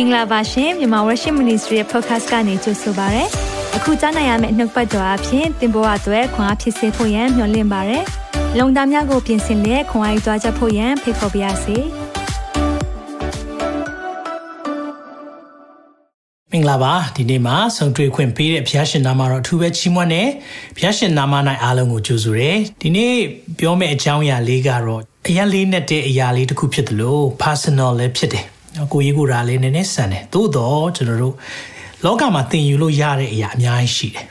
င်္ဂလာပါရှင်မြန်မာ Worship Ministry ရဲ့ podcast ကနေကြိုဆိုပါရစေ။အခုကြားနိုင်ရမယ့်နှုတ်ပတ်တော်အဖြစ်သင်ပေါ်အပ်ွယ်ခွန်အားဖြစ်စေဖို့ယံမျှဝင့်ပါရစေ။လုံတာများကိုပြင်ဆင်လက်ခွန်အားယူကြားချက်ဖို့ယံဖိတ်ခေါ်ပါရစေ။မင်္ဂလာပါဒီနေ့မှာဆုံတွေ့ခွင့်ပေးတဲ့ဘုရားရှင်နာမတော်အထူးပဲချီးမွမ်းတယ်ဘုရားရှင်နာမ၌အားလုံးကိုကြိုဆိုတယ်ဒီနေ့ပြောမယ့်အကြောင်းအရာလေးကတော့အရာလေးနဲ့တဲ့အရာလေးတစ်ခုဖြစ်တယ်လို့ personal လည်းဖြစ်တယ် ကိုကြီးကိုယ်ရာလေးနည်းနည်းဆန်တယ်သို့တော့ကျွန်တော်တို့လောကမှာသင်ယူလို့ရတဲ့အရာအများကြီးရှိတယ်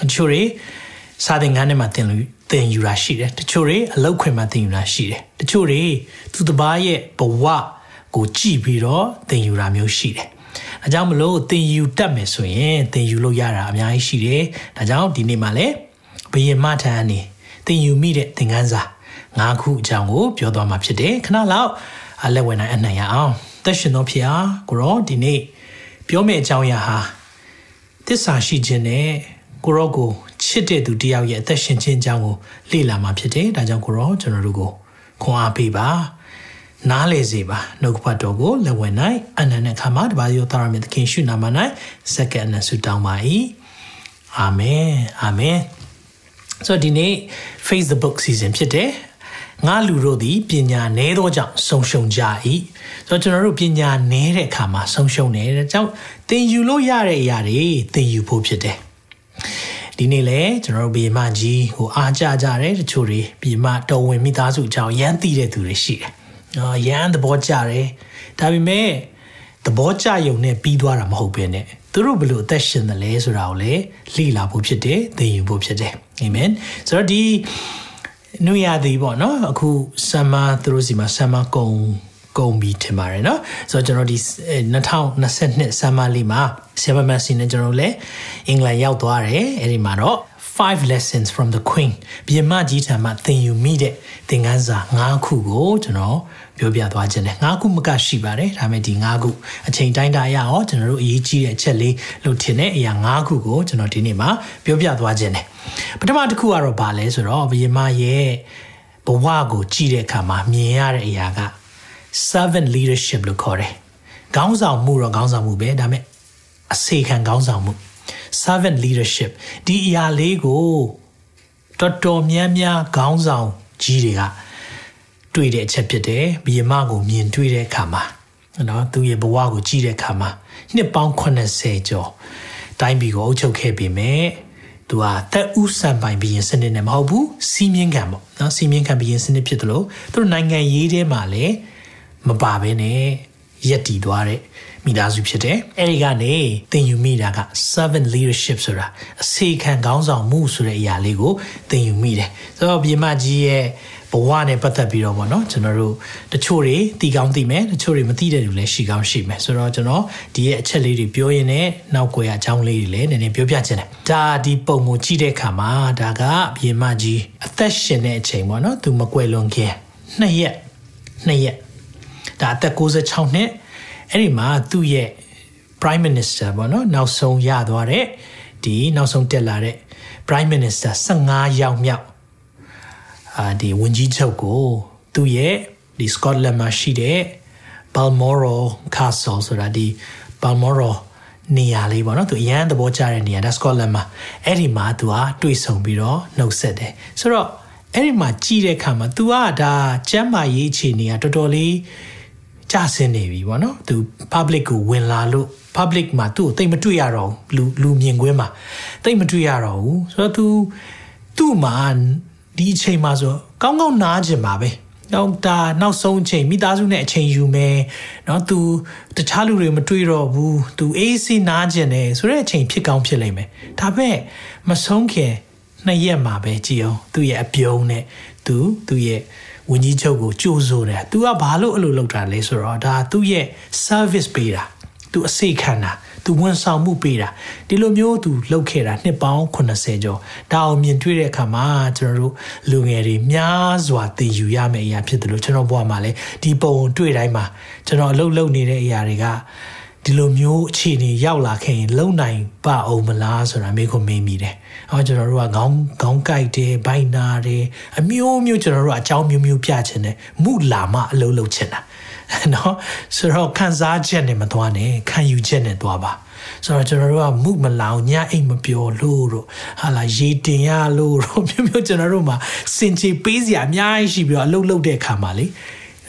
တချို့တွေစာသင်ခန်းထဲမှာသင်လို့သင်ယူတာရှိတယ်တချို့တွေအလောက်ခွင်မှာသင်ယူတာရှိတယ်တချို့တွေသူတစ်ပါးရဲ့ဘဝကိုကြည့်ပြီးတော့သင်ယူတာမျိုးရှိတယ်။ဒါကြောင့်မလို့သင်ယူတတ်မယ်ဆိုရင်သင်ယူလို့ရတာအများကြီးရှိတယ်။ဒါကြောင့်ဒီနေ့မှာလည်းဘယင်မထံအနေသင်ယူမိတဲ့သင်ခန်းစာ၅ခုအကြောင်းကိုပြောသွားမှာဖြစ်တယ်။ခဏလောက်အလက်ဝင်နိုင်အနှံ့ရအောင်။ သက်ရှင်သောဖျားကိုရောဒီနေ့ပြောမယ့်အကြောင်းအရာဟာသစ္စာရှိခြင်းနဲ့ကိုရောကိုချစ်တဲ့သူတယောက်ရဲ့အသက်ရှင်ခြင်းအကြောင်းကိုလေ့လာမှာဖြစ်တယ်။ဒါကြောင့်ကိုရောကျွန်တော်တို့ကိုခွန်အားပေးပါ။နားလေစေပါနှုတ်ကပတ်တော်ကိုလက်ဝင်၌အနန္တခါမှာတပါးရောသားရမြတ်သခင်ရှုနာမ၌စက္ကန့်နဲ့ဆုတောင်းပါ၏အာမင်အာမင်ဆိုဒီနေ့ Facebook season ဖြစ်တယ် ငါလူတို့သည်ပညာနည်းသောကြောင့်ဆုံးရှုံးကြ၏ဆိုတော့ကျွန်တော်တို့ပညာနည်းတဲ့အခါမှာဆုံးရှုံးတယ်ဒါကြောင့်သင်ယူလို့ရတဲ့အရာတွေသင်ယူဖို့ဖြစ်တယ်ဒီနေ့လဲကျွန်တော်တို့ဘီမကြီးဟိုအားကြကြတယ်တချို့တွေဘီမတော်ဝင်မိသားစုအကြောင်းရမ်းသိတဲ့သူတွေရှိတယ်နော်ရန်သဘောကျတယ်ဒါပေမဲ့သဘောကျယုံနဲ့ပြီးသွားတာမဟုတ်ဘဲနဲ့သူတို့ဘယ်လိုအသက်ရှင်တယ်လဲဆိုတာကိုလည်းလေ့လာဖို့ဖြစ်တယ်သင်ယူဖို့ဖြစ်တယ်အာမင်ဆိုတော့ဒီ နွေရသည်ပေါ့နော်အခုဆမ်မာသူတို့စီမှာဆမ်မာကုံကုံပြီးထင်ပါတယ်နော်ဆိုတော့ကျွန်တော်ဒီ2022ဆမ်မာလေးမှာဆမ်မာမက်ဆီနဲ့ကျွန်တော်လည်းအင်္ဂလန်ရောက်သွားတယ်အဲ့ဒီမှာတော့5 lessons from the queen ပြမကြီးထံမှသင်ယူမိတဲ့သင်ခန်းစာ9ခုကိုကျွန်တော် ပြောပြသွားခြင်းနဲ့9ခုမကရှိပါတယ်ဒါပေမဲ့ဒီ9ခုအချိန်တိုင်းတာရအောင်ကျွန်တော်တို့အရေးကြီးတဲ့အချက်လေးလို့ထင်တဲ့အရာ9ခုကိုကျွန်တော်ဒီနေ့မှာပြောပြသွားခြင်းနဲ့ပထမတစ်ခုကတော့ဘာလဲဆိုတော့ပြင်မရဲ့ဘဝကိုကြည့်တဲ့အခါမှာမြင်ရတဲ့အရာက servant leadership လို့ခေါ်တယ်ခေါင်းဆောင်မှုတော့ခေါင်းဆောင်မှုပဲဒါပေမဲ့အစေခံခေါင်းဆောင်မှု servant leadership ဒီအရာလေးကိုတော်တော်များများခေါင်းဆောင်ကြီးတွေက တွေ့တဲ့အချက်ဖြစ်တယ်ဘီယမကိုမြင်တွေ့တဲ့အခါမှာနော်သူရဲ့ဘဝကိုကြည့်တဲ့အခါမှာနှစ်ပေါင်း80ကျော်တိုင်းပြည်ကိုအုပ်ချုပ်ခဲ့ပေမဲ့သူဟာတက်ဥစံပိုင်ဘီရင်စနစ်နဲ့မဟုတ်ဘူးစီးမြင့်ခံပေါ့နော်စီးမြင့်ခံဘီရင်စနစ်ဖြစ်တယ်လို့သူတို့နိုင်ငံရေးထဲမှာလည်းမပါဘဲနဲ့ရက်တည်သွားတဲ့မိသားစုဖြစ်တယ်။အဲဒီကနေသင်ယူမိတာက servant leadership ဆိုတာအစေခံခေါင်းဆောင်မှုဆိုတဲ့အရာလေးကိုသင်ယူမိတယ်။ဆိုတော့ပြမကြီးရဲ့ ဘဝနဲ့ပတ်သက်ပြီးတော့ပေါ့နော်ကျွန်တော်တို့တချို့တွေတီကောင်းသိမယ်တချို့တွေမသိတဲ့လူလည်းရှိကောင်းရှိမယ်ဆိုတော့ကျွန်တော်ဒီရဲ့အချက်လေးတွေပြောရင်းနဲ့နောက်ွယ်အကြောင်းလေးတွေလည်းနည်းနည်းပြောပြချင်တယ်ဒါဒီပုံကိုကြည့်တဲ့အခါမှာဒါကပြင်မကြီးအသက်ရှင်တဲ့အချိန်ပေါ့နော်သူမကွယ်လွန်ခင်နှစ်ရက်နှစ်ရက်ဒါအသက်66နှစ်အဲ့ဒီမှာသူ့ရဲ့ prime minister ပေါ့နော်နောက်ဆုံးရသွားတဲ့ဒီနောက်ဆုံးတက်လာတဲ့ prime minister 15ယောက်မြောက် အာဒီဝန်ကြီးချုပ်ကိုသူ့ရဲ့ဒီ Scotland မှာရှိတဲ့ Balmoral Castle ဆိုတာဒီ Balmoral နေရာလေးပေါ့နော်သူအရန်သဘောကျတဲ့နေရာဒါ Scotland မှာအဲ့ဒီမှာသူကတွေ့ဆုံပြီးတော့နှုတ်ဆက်တယ်ဆိုတော့အဲ့ဒီမှာကြည်တဲ့အခါမှာ तू ကဒါကျမ်းမာရေးအခြေအနေကတော်တော်လေးကျဆင်းနေပြီပေါ့နော်သူ public ကိုဝင်လာလို့ public မှာသူ့ကိုတိတ်မတွေ့ရတော့ဘူးလူလူမြင်ကွင်းမှာတိတ်မတွေ့ရတော့ဘူးဆိုတော့ तू သူ့မှာ ဒီအချိန်မှာဆိုကောင်းကောင်းနားကျင်ပါပဲတော့ဒါနောက်ဆုံးအချိန်မိသားစုနဲ့အချိန်ယူမယ်เนาะ तू တခြားလူတွေမတွေ့တော့ဘူး तू အေးဆေးနားကျင်တယ်ဆိုတဲ့အချိန်ဖြစ်ကောင်းဖြစ်လိမ့်မယ်ဒါပေမဲ့မဆုံးခင်နှစ်ရက်မှာပဲကြည်အောင်သူ့ရဲ့အပြုံးနဲ့သူသူ့ရဲ့ဝန်ကြီးချုပ်ကိုကြိုးစိုးတယ်။ तू ကဘာလို့အဲ့လိုလုပ်တာလဲဆိုတော့ဒါသူ့ရဲ့ service ပေးတာ။ तू အစိတ်ခံတာ။ तू ဝန်ဆောင်မှုပေးတာ။ဒီလိုမျိုး तू လုပ်ခဲ့တာနှစ်ပေါင်း80ကျော်။ဒါအောင်မြင်တွေ့တဲ့အခါမှာကျွန်တော်တို့လူငယ်တွေများစွာသင်ယူရမယ့်အရာဖြစ်တယ်လို့ကျွန်တော်ဘဝမှာလည်းဒီပုံတွေ့တိုင်းမှာကျွန်တော်အလုပ်လုပ်နေတဲ့အရာတွေကဒီလိုမျိုးအခြေအနေရောက်လာခဲ့ရင်လုံနိုင်ပါအောင်မလားဆိုတာမေးခွန်းမေးမိတယ်။အော်ကျွန်တော်တို့ကခေါင်းခေါင်းကိုက်တယ်၊ဘိုင်နာတယ်အမျိုးမျိုးကျွန်တော်တို့အကြောင်းမျိုးမျိုးပြချင်တယ်။မူလာမအလုံးလုံးချင်တာ။ နော်ဆိုတော့ခံစားချက်နဲ့မသွားနဲ့ခံယူချက်နဲ့သွားပါ။ဆိုတော့ကျွန်တော်တို့ကမှုမလောင်ညအိတ်မပြောလို့တော့ဟာလာရေတင်ရလို့တော့မျိုးမျိုးကျွန်တော်တို့မှာစင်ချေပေးစရာအများကြီးရှိပြီးတော့အလုပ်လုပ်တဲ့အခါမှာလေ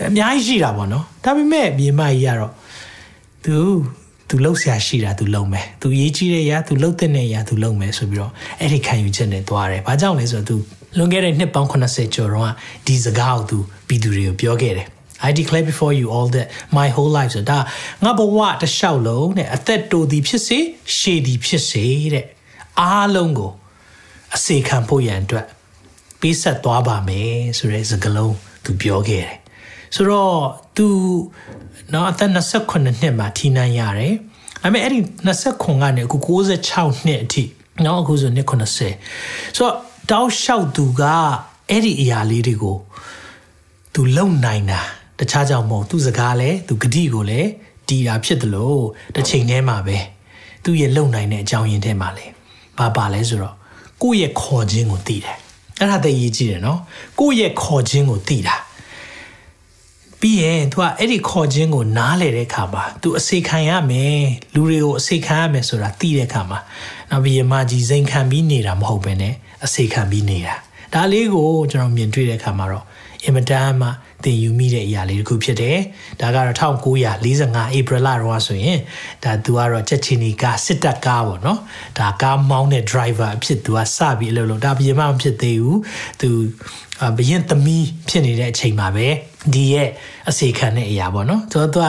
အများကြီးရှိတာပေါ့နော်ဒါပေမဲ့မြေမကြီးကတော့ तू तू လှုပ်ရှားရှိတာ तू လုံမယ် तू ရေးကြီးတဲ့ຢာ तू လှုပ်တဲ့ຢာ तू လုံမယ်ဆိုပြီးတော့အဲ့ဒီခံယူချက်နဲ့သွားတယ်။ဘာကြောင့်လဲဆိုတော့ तू လွန်ခဲ့တဲ့နှစ်ပေါင်း80ကျော်တော့ဒီစကားကို तू ပြည်သူတွေကိုပြောခဲ့တယ်။ I declare before you all that my whole life ဆိုတာငါဘဝတစ်လျှောက်လုံးတဲ့အသက်တိုသည်ဖြစ်စေရှည်သည်ဖြစ်စေတဲ့အားလုံးကိုအစေခံဖို့ရန်အတွက်ပေးဆက်သွားပါမယ်ဆိုတဲ့စကားလုံး तू ပြောခဲ့တယ်။ဆိုတော့ तू နော်အသက်28နှစ်မှာထိနိုင်ရတယ်။ဒါပေမဲ့အဲ့ဒီ29ကနေအခု66နှစ်အထိနော်အခုဆိုနှစ်80ဆိုတော့တောက်လျှောက်သူကအဲ့ဒီအရာလေးတွေကိုသူလုံနိုင်တာ တခြားကြောင့်မဟုတ်သူစကားလဲသူဂတိကိုလည်းတီးတာဖြစ်တယ်လို့တစ်ချိန်တည်းမှာပဲသူရဲ့လုံနိုင်တဲ့အကြောင်းရင်းထဲမှာလဲဘာပါလဲဆိုတော့ကိုယ့်ရဲ့ခေါ်ခြင်းကိုတီးတယ်အဲ့ဒါတည်းရေးကြည့်တယ်နော်ကိုယ့်ရဲ့ခေါ်ခြင်းကိုတီးတာပြီးရင် तू ကအဲ့ဒီခေါ်ခြင်းကိုနားလေတဲ့အခါမှာ तू အစေခံရမယ်လူတွေကိုအစေခံရမယ်ဆိုတာသိတဲ့အခါမှာနောက်ပြီးရမကြီးစိန်ခံပြီးနေတာမဟုတ်ဘဲနဲ့အစေခံပြီးနေတာဒါလေးကိုကျွန်တော်မြင်တွေ့တဲ့အခါမှာတော့ အင်မတန်မှသင်ယူမိတဲ့အရာလေးတစ်ခုဖြစ်တယ်။ဒါကတော့1945 April လတော့ဆိုရင်ဒါသူကတော့ချက်ချင်းဒီကားစစ်တပ်ကားပေါ့နော်။ဒါကားမောင်းတဲ့ driver အဖြစ်သူကစပြီးအလုပ်လုပ်ဒါပြင်မှမဖြစ်သေးဘူး။သူ ဘရင်သမီးဖြစ်နေတဲ့အချိန်မှာပဲဒီရဲ့အစီခံတဲ့အရာပေါ့နော်သူကသူက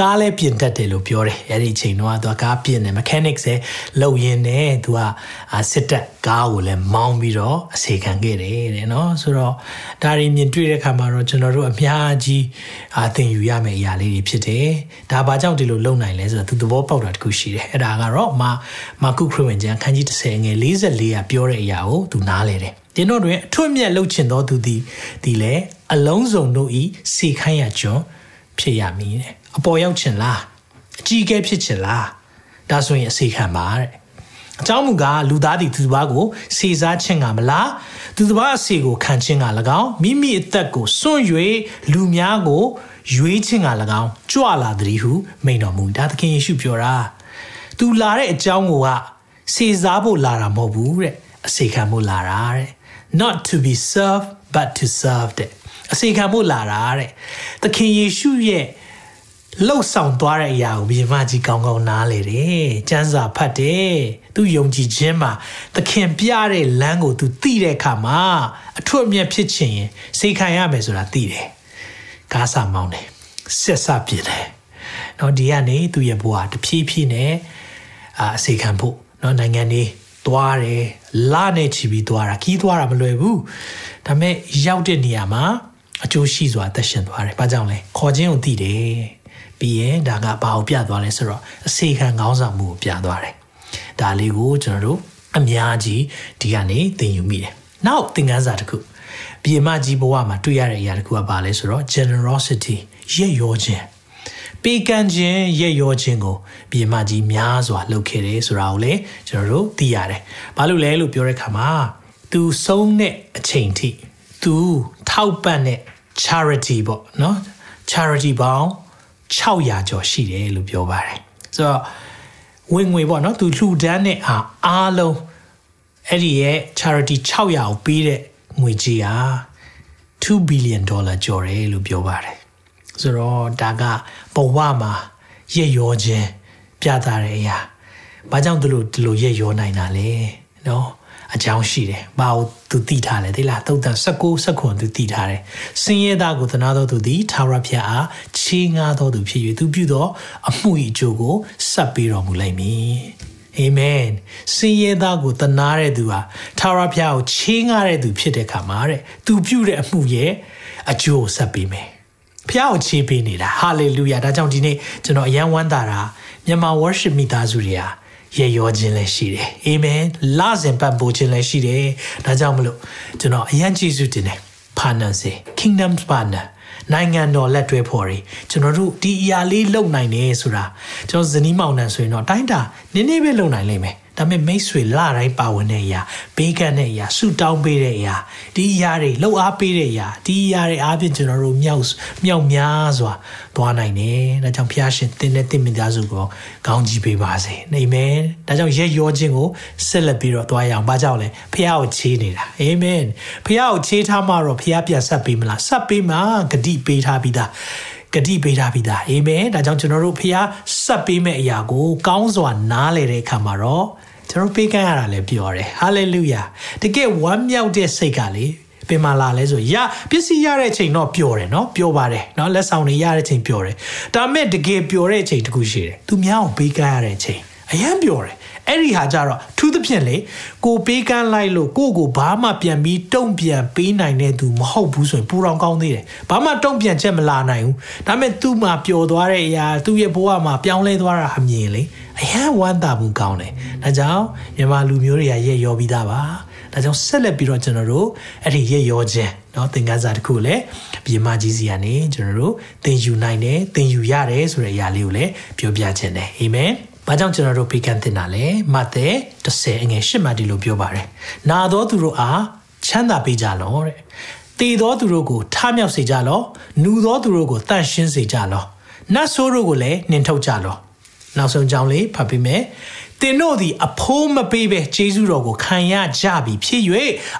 ကားလဲပြင်တတ်တယ်လို့ပြောတယ်အဲ့ဒီအချိန်တော့သူကကားပြင်တယ် mechanics ရဲ့လုပ်ရင်းနဲ့သူကစစ်တပ်ကားကိုလည်းမောင်းပြီးတော့အစီခံခဲ့တယ်တဲ့နော်ဆိုတော့ဒါတွေမြင်တွေ့တဲ့အခါမှာတော့ကျွန်တော်တို့အများကြီးအသင်ယူရမယ့်အရာလေးတွေဖြစ်တယ်ဒါဘာကြောင့်ဒီလိုလုပ်နိုင်လဲဆိုတော့သူသဘောပေါက်တာတခုရှိတယ်အဲ့ဒါကတော့မာမာကုခရစ်ဝင်ကျမ်းခန်းကြီး30ငယ်44ကပြောတဲ့အရာကိုသူနားလဲတယ် တင်တို့တွင်အထွတ်မြတ်လှုပ်ချင်သောသူသည်ဒီလေအလုံးစုံတို့ဤစေခိုင်းရကျွန်းဖြစ်ရမည်တဲ့အပေါ်ရောက်ချင်လားအကြီးအကဲဖြစ်ချင်လားဒါဆိုရင်အစေခံပါတဲ့အကြောင်းမူကားလူသားသည်သူတစ်ပါးကိုစေစားခြင်းကမလားသူတစ်ပါးအစေကိုခံခြင်းက၎င်းမိမိအသက်ကိုစွန့်၍လူများကိုရွေးခြင်းက၎င်းကြွလာသည်ဟုမိန်တော်မူဒါသခင်ယေရှုပြောတာသူလာတဲ့အကြောင်းကိုကစေစားဖို့လာတာမဟုတ်ဘူးတဲ့အစေခံဖို့လာတာတဲ့ not to be served but to serve တဲ့အစီခံဖို့လာတာတဲ့သခင်ယေရှုရဲ့လှုပ်ဆောင်သွားတဲ့အရာကိုဘုရင်မကြီးကောင်းကောင်းနားလေတယ်။ကျမ်းစာဖတ်တယ်။သူယုံကြည်ခြင်းမှာသခင်ပြတဲ့လမ်းကိုသူသိတဲ့အခါမှာအထွတ်အမြတ်ဖြစ်ခြင်းရင်စိတ်ခံရမယ်ဆိုတာသိတယ်။ကားစာမောင်းတယ်။ဆက်စပြစ်တယ်။နော်ဒီကနေသူရဲ့ဘဝတဖြည်းဖြည်းနဲ့အာအစီခံဖို့နော်နိုင်ငံလေး သွားတယ်လနဲ့ချီပြီးသွားတာခီးသွားတာမလွယ်ဘူးဒါပေမဲ့ရောက်တဲ့နေရာမှာအကျိုးရှိစွာသက်ရှင်သွားတယ်။ဘာကြောင့်လဲခေါ်ခြင်းကိုသိတယ်။ပြီးရင်ဒါကဘာကိုပြသွားလဲဆိုတော့အစေခံခေါင်းဆောင်မှုကိုပြသွားတယ်။ဒါလေးကိုကျွန်တော်တို့အများကြီးဒီကနေသင်ယူမိတယ်။နောက်သင်ခန်းစာတစ်ခုပြည်မကြီးဘဝမှာတွေ့ရတဲ့အရာတစ်ခုကဘာလဲဆိုတော့ generosity ရဲ့ရောခြင်း ပေးကမ်းခြင်းရဲ့ရောခြင်းကိုပြည်မကြီးများစွာလုပ်ခဲ့တယ်ဆိုတာကိုလည်းကျွန်တော်တို့သိရတယ်။ဘာလို့လဲလို့ပြောတဲ့အခါမှာသူဆုံးတဲ့အချိန်ထိသူထောက်ပံ့တဲ့ charity ပေါ့နော် charity ပေါင်း600ကျော်ရှိတယ်လို့ပြောပါတယ်ဆိုတော့ဝင်ငွေပေါ့နော်သူလှူဒန်းတဲ့အားအားလုံးအဲ့ဒီရဲ့ charity 600ကိုပေးတဲ့ငွေကြေးဟာ2 billion dollar ကျော်တယ်လို့ပြောပါတယ်ဆိုတော့ဒါက ဘဝမှာရည်ရောခြင်းပြတာတဲ့အရာဘာကြောင့်သူတို့ဒီလိုရည်ရောနိုင်တာလဲနော်အကြောင်းရှိတယ်။ဘာကိုသူသိထားလဲသိလား။သုတ်တန်16 16သူသိထားတယ်။စင်ရသားကိုသနာတော်သူသည်ထာဝရဘုရားအားချေးငားတော်သူဖြစ်၍သူပြုသောအမှု၏အကျိုးကိုဆက်ပေးတော်မူလိမ့်မည်။အာမင်။စင်ရသားကိုသနာတဲ့သူဟာထာဝရဘုရားကိုချေးငားတဲ့သူဖြစ်တဲ့အခါမှာတဲ့။သူပြုတဲ့အမှုရဲ့အကျိုးကိုဆက်ပေးမယ်။ ဖះကိုချေးပေးနေတာဟာလေလုယာဒါကြောင့်ဒီနေ့ကျွန်တော်အယံဝမ်းသာတာမြန်မာ worship မိသားစုတွေဟာရရောခြင်းလည်းရှိတယ်အာမင်လစဉ်ပတ်ပို့ခြင်းလည်းရှိတယ်ဒါကြောင့်မလို့ကျွန်တော်အယံကျေးဇူးတင်တယ် partner စေ kingdom partner နိုင်ငံတော်လက်တွဲဖော်တွေကျွန်တော်တို့ဒီအရာလေးလုပ်နိုင်တယ်ဆိုတာကျွန်တော်ဇနီးမောင်နှံဆိုရင်တော့တိုင်းတာနည်းနည်းပဲလုပ်နိုင်လိမ့်မယ် ဒါပေမဲ့မိတ်ဆွေလတိုင်းပါဝင်တဲ့အရာဘေးကန်းတဲ့အရာဆူတောင်းပေးတဲ့အရာဒီအရာတွေလှုပ်အားပေးတဲ့အရာဒီအရာတွေအားဖြင့်ကျွန်တော်တို့မြောက်မြောက်များစွာသွားနိုင်တယ်ဒါကြောင့်ဖျားရှင်တင်းတဲ့တင်းမိသားစုကိုကောင်းကြီးပေးပါစေအာမင်ဒါကြောင့်ရက်ရောခြင်းကိုဆက်လက်ပြီးတော့သွားရအောင်ဘာကြောင့်လဲဖျားကိုချေးနေတာအာမင်ဖျားကိုချေးထားမှတော့ဖျားပြန်ဆက်ပေးမလားဆက်ပေးမှဂတိပေးထားပြီးသားဂတိပေးထားပြီးသားအာမင်ဒါကြောင့်ကျွန်တော်တို့ဖျားဆက်ပေးမဲ့အရာကိုကောင်းစွာနားလည်တဲ့အခါမှာတော့ ကျွန်တော်ပေးကမ်းရတာလည်းပြောတယ်ဟာလေလုယာတကယ်ဝမ်းမြောက်တဲ့စိတ်ကလေပင်မလာလဲဆိုရပစ္စည်းရတဲ့ချိန်တော့ပျော်တယ်နော်ပျော်ပါတယ်နော်လက်ဆောင်တွေရတဲ့ချိန်ပျော်တယ်ဒါပေမဲ့တကယ်ပျော်တဲ့ချိန်တခုရှိတယ်သူများကိုပေးကမ်းရတဲ့ချိန်အယံပျော်တယ် အဲ့ဒီဟာကြတော့ထူးသဖြင့်လေကိုပေးကမ်းလိုက်လို့ကိုကိုဘာမှပြန်ပြီးတုံ့ပြန်ပေးနိုင်တဲ့သူမဟုတ်ဘူးဆိုရင်ပူတောင်ကောင်းသေးတယ်ဘာမှတုံ့ပြန်ချက်မလာနိုင်ဘူးဒါပေမဲ့သူ့မှာပျော်သွားတဲ့အရာသူ့ရဲ့ဘဝမှာပြောင်းလဲသွားတာအမြင်လေအယံဝမ်းသာမှုကောင်းတယ်ဒါကြောင့်မြန်မာလူမျိုးတွေကရက်ရောပြီးသားပါဒါကြောင့်ဆက်လက်ပြီးတော့ကျွန်တော်တို့အဲ့ဒီရက်ရောခြင်းเนาะသင်ခန်းစာတစ်ခုလည်းပြည်မကြီးစီကနေကျွန်တော်တို့သင်ယူနိုင်တယ်သင်ယူရတယ်ဆိုတဲ့အရာလေးကိုလည်းပြောပြခြင်းတယ်အာမင် ဘာကြောင့်ကျွန်တော်တို့ဖေကန်းတင်တာလဲမဿဲ30အငယ်8မှဒီလိုပြောပါတယ်နာသောသူတို့အားချမ်းသာပေးကြလောတဲ့တည်သောသူတို့ကိုထမြောက်စေကြလောနူသောသူတို့ကိုတန့်ရှင်းစေကြလောနတ်ဆိုးတို့ကိုလည်းနှင်ထုတ်ကြလောနောက်ဆုံးကြောင်းလေးဖတ်ပြီးမယ် သင်တို့သည်အဖိုးမပေးပဲဂျေဇုတော်ကိုခံရကြပြီဖြစ်၍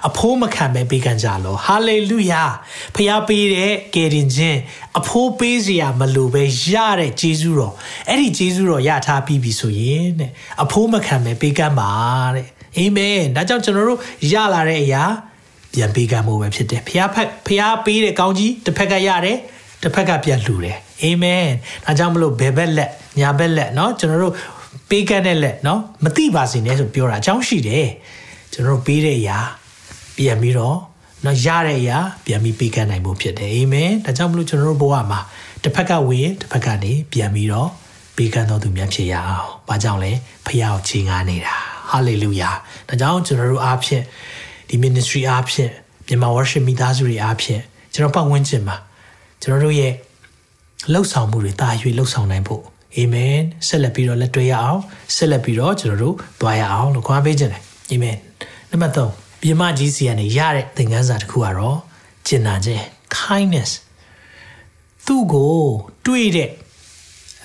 အဖိုးမခံပဲပေးကမ်းကြလောဟာလေလုယာဖခင်ပေးတဲ့ကယ်တင်ခြင်းအဖိုးပေးစရာမလိုပဲရတဲ့ဂျေဇုတော်အဲ့ဒီဂျေဇုတော်ရထားပြီးပြီဆိုရင်တဲ့အဖိုးမခံပဲပေးကမ်းပါတဲ့အာမင်ဒါကြောင့်ကျွန်တော်တို့ရလာတဲ့အရာပြန်ပေးကမ်းမှုပဲဖြစ်တယ်ဖခင်ဖက်ဖခင်ပေးတဲ့ကောင်းကြီးတစ်ဖက်ကရတယ်တစ်ဖက်ကပြန်လှူတယ်အာမင်ဒါကြောင့်မလို့ဘယ်ဘက်လက်ညာဘက်လက်เนาะကျွန်တော်တို့ ပေးကမ်းတဲ့လက်เนาะမတိပါစေနဲ့ဆိုပြောတာအကြောင်းရှိတယ်ကျွန်တော်တို့ပေးတဲ့အရာပြန်ပြီးတော့နော်ရတဲ့အရာပြန်ပြီးပေးကမ်းနိုင်ဖို့ဖြစ်တယ်အာမင်ဒါကြောင့်မလို့ကျွန်တော်တို့ဘဝမှာတစ်ဖက်ကဝင်တစ်ဖက်ကနေပြန်ပြီးတော့ပေးကမ်းတော်သူများဖြစ်ရအောင်။ဘာကြောင့်လဲဖခင်ကိုချီးငားနေတာ။ဟာလေလုယာ။ဒါကြောင့်ကျွန်တော်တို့အားဖြင့်ဒီ ministry အားဖြင့်မြန်မာ worship မိသားစုတွေအားဖြင့်ကျွန်တော်ပတ်ဝန်းကျင်မှာကျွန်တော်တို့ရဲ့လှုပ်ဆောင်မှုတွေတာရွေလှုပ်ဆောင်နိုင်ဖို့ အာမင်ဆက်လက်ပြီးတော့လက်တွေ့ရအောင်ဆက်လက်ပြီးတော့ကျွန်တော်တို့သွားရအောင်လို့ခွာပေးခြင်းတယ်အာမင်နံပါတ်3ပြမကြီးစီကနေရတဲ့သင်ခန်းစာတစ်ခုကတော့ကျင်နာခြင်း kindness သူ့ကိုတွေးတဲ့